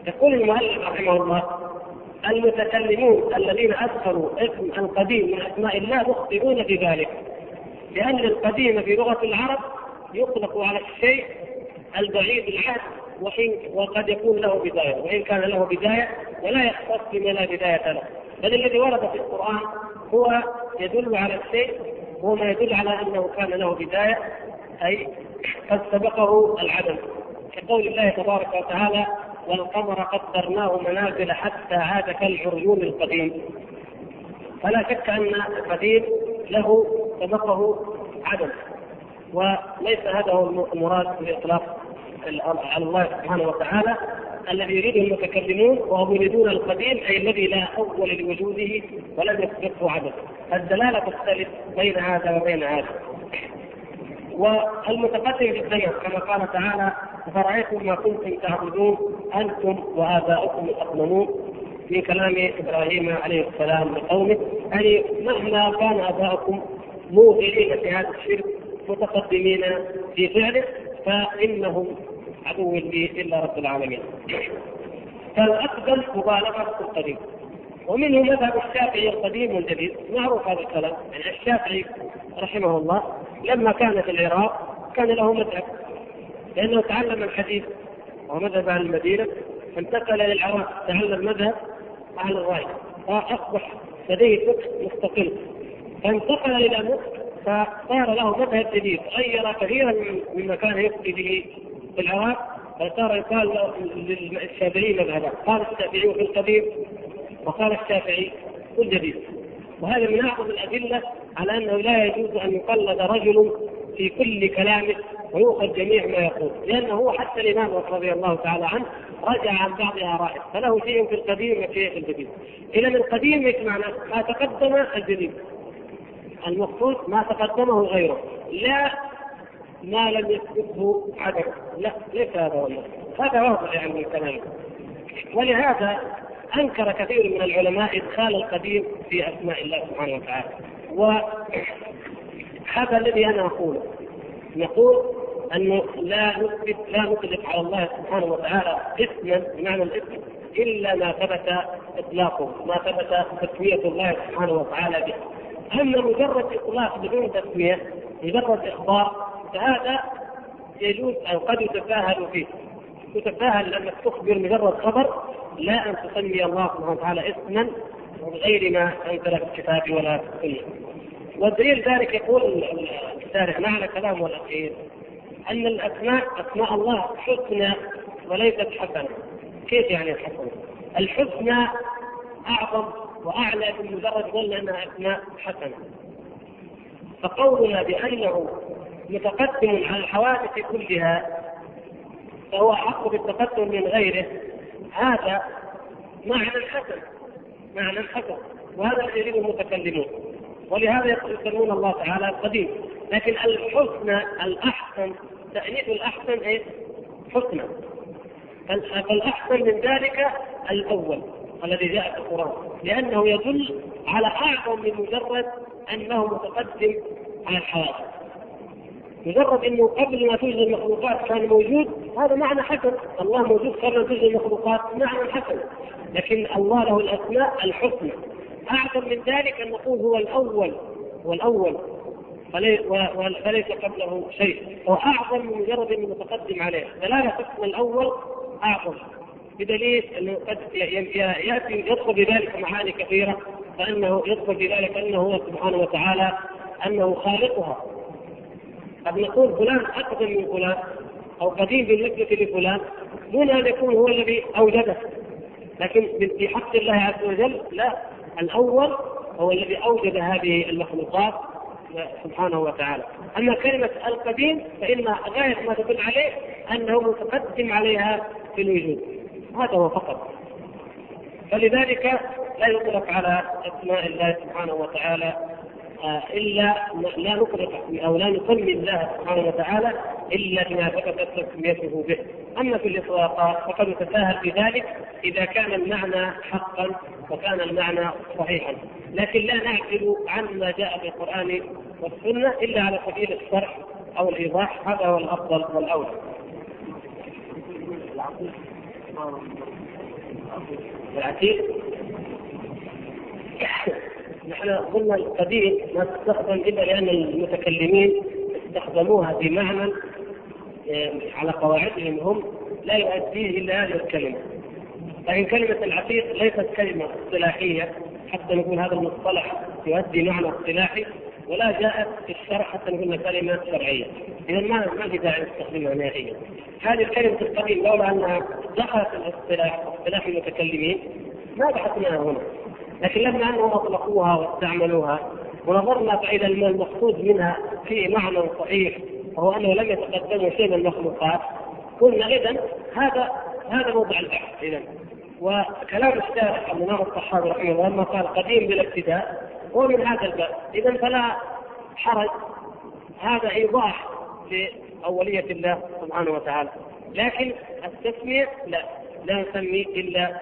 S1: يقول المؤلف رحمه الله المتكلمون الذين ادخلوا اسم القديم من أسماء الله مخطئون في ذلك. لأن القديم في لغة العرب يطلق على الشيء البعيد العهد وحين وقد يكون له بداية. وإن كان له بداية ولا يختص بما لا بداية له. بل الذي ورد في القرآن هو يدل على الشيء هو ما يدل على أنه كان له بداية أي قد سبقه العدم. كقول الله تبارك وتعالى والقمر قدرناه منازل حتى عاد كالعرجون القديم. فلا شك أن القديم له سبقه عدم وليس هذا هو المراد باطلاق على الله سبحانه وتعالى. الذي يريده المتكلمون وهم يريدون القديم أي الذي لا أول لوجوده ولم يسبقه عدم الدلالة تختلف بين هذا وبين هذا. والمتقدم في الزمن كما قال تعالى أفرأيتم ما كنتم تعبدون أنتم وآباؤكم الأقدمون. في كلام إبراهيم عليه السلام لقومه أي مهما كان آباؤكم موغلين في هذا الشرك متقدمين في فعله فإنهم عدو لي إلا رب العالمين. فالأقدم مبالغة في القديم. ومنه مذهب الشافعي القديم والجديد. معروف هذا الكلام. يعني الشافعي رحمه الله لما كان في العراق كان له مذهب. لأنه تعلم الحديث ومذهب أهل المدينة. فانتقل إلى العراق. تعلم مذهب أهل الراي فأصبح لديه فقه مستقل. فانتقل إلى مصر فصار له مذهب جديد. غير كثيرا مما كان يفتي به في العراق فصار يقال للشافعي مذهبا قال الشافعي في القديم وقال الشافعي في الجديد. وهذا من اعظم الأدلة على أنه لا يجوز أن يقلد رجل في كل كلامه ويؤخذ جميع ما يقول. لأنه هو حتى الإمام رضي الله تعالى عنه رجع عن بعض ارائه فله شيء في القديم وشيء في الجديد. إذا القديم إيش معنى؟ ما تقدم الجديد. المقصود ما تقدمه غيره. لا ما لم يثبته عدم لا ليس هذا هو هذا واضح يعني من الكلام. ولهذا أنكر كثير من العلماء إدخال القديم في أسماء الله سبحانه وتعالى. وهذا الذي أنا اقوله نقول أنه لا نثبت لا نطلق على الله سبحانه وتعالى اسما بمعنى الاسم إلا ما ثبت إطلاقه، ما ثبت تسمية الله سبحانه وتعالى به. أما مجرد إطلاق بدون تسمية مجرد إخبار فهذا يجوز أو قد يتساهل فيه. تتساهل انك تخبر مجرد خبر لا أن تسمي الله سبحانه وتعالى اسما بغير ما أنزل في الكتاب ولا في السنة. والدليل ذلك يقول الشارح معنى كلامه الاخير أن الأسماء أسماء الله حسنى وليست حسنة. كيف يعني الحسنه؟ الحسنى أعظم وأعلى من مجرد قلنا أنها أسماء حسنة. فقولنا بأنه متقدم على الحوادث كلها فهو احق بالتقدم من غيره. هذا معنى حسن معنى حسن وهذا الذي يريده المتكلمون. ولهذا يسمون الله تعالى القديم لكن الحسنى الأحسن تأنيث الأحسن إيش؟ حسنى فالأحسن من ذلك الأول الذي جاء في القرآن. لأنه يدل على أعظم من مجرد أنه متقدم على الحوادث. مجرد إنه قبل ما توجد المخلوقات كان موجود هذا معنى حسن. الله موجود قبل ان توجد المخلوقات معنى حسن. لكن الله له الأسماء الحسنى. أعظم من ذلك أن نقول هو الأول هو الأول. فليس قبله شيء. هو أعظم من مجرد إنه متقدم عليه. دلاله اسم الأول أعظم. بدليل أنه قد يأتي يدخل بذلك معاني كثيرة فإنه يدخل بذلك أنه هو سبحانه وتعالى أنه خالقها. قد نقول فلان أقدم من فلان أو قديم بالنسبة لفلان دون ان يكون هو الذي أوجده. لكن في حق الله عز وجل لا. الأول هو الذي أوجد هذه المخلوقات سبحانه وتعالى. أما كلمة القديم فإن غاية ما تدل عليه أنه متقدم عليها في الوجود. هذا هو فقط. فلذلك لا يطلق على أسماء الله سبحانه وتعالى إلا لا نطلق أو لا نسمي الله سبحانه وتعالى إلا بما ثبتت تسميته به، أما في الاطلاقات فقد يتساهل في ذلك إذا كان المعنى حقا وكان المعنى صحيحا، لكن لا نعزل عما جاء في القرآن والسنة إلا على سبيل الشرح أو الإيضاح. هذا هو الأفضل والأولى. العتيق نحن قلنا القديم ما تستخدم إلا لأن المتكلمين استخدموها بمعنى آه، على قواعدهم هم لا يؤديه إلا هذه الكلمة. لكن كلمة العتيق ليست كلمة اصطلاحية حتى نقول هذا المصطلح يؤدي معنى اصطلاحي ولا جاءت في الشرع حتى نقول كلمة شرعية. اذا ما ما في داعي نستخدمها نهائيا. هذه الكلمة القديم لولا أنها دخلت الاصطلاح اصطلاح المتكلمين ما بحثناها هنا. لكن لما انهم اطلقوها واستعملوها ونظرنا فاذا المقصود منها في معنى صحيح وهو أنه لم يتقدموا شيء من المخلوقات. قلنا اذا هذا هذا موضع البحث اذا وكلام الشارح الامام الصحابي رحمه الله لما قال قديم بلا ابتداء هو من هذا الباب. اذا فلا حرج. هذا إيضاح لأولية الله سبحانه وتعالى. لكن التسمية لا لا نسمي
S2: إلا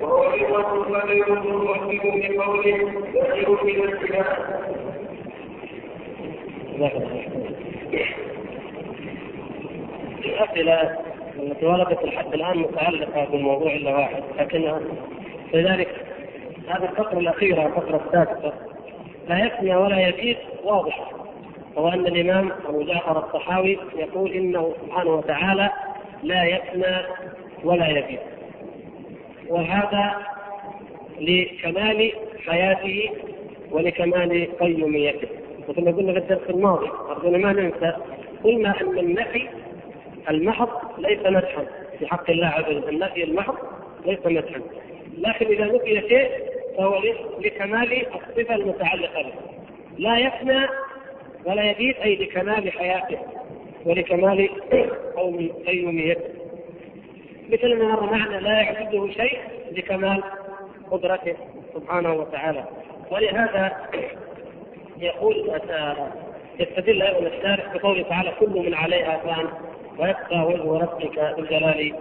S2: وهو أيضا قدر مؤكد بقوله يحيي من الكلام
S1: الأسئلة التي وردت لحد الآن متعلقة بالموضوع إلا واحد لكنها لذلك هذه الفقرة الأخيرة الفقرة السادسة لا يفنى ولا يزيد واضحة وهو أن الإمام أبو جعفر الطحاوي يقول إنه سبحانه وتعالى لا يفنى ولا يزيد وهذا لكمال حياته ولكمال قيوميته. مثل ما قلنا في الدرس الماضي أرجونا ما ننسى قلنا أن النفي المحض ليس مدحا. في حق الله عز وجل النفي المحض ليس مدحا. لكن إذا نفي شيء فهو لكمال الصفة المتعلقة به. لا يفنى ولا يزيد أي لكمال حياته ولكمال قيوميته. مثل ما مر معنا لا يعجزه شيء لكمال قدرته سبحانه وتعالى. ولهذا يقول يستدل أيضا الشارح بقوله تعالى كل من عليها فان ويبقى وجه ربك ذو الجلال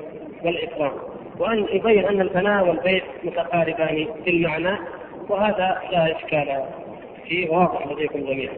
S1: والإكرام. وأن يبين أن الفناء والبيت متقاربان في المعنى وهذا لا إشكال فيه. واضح لديكم جميعا.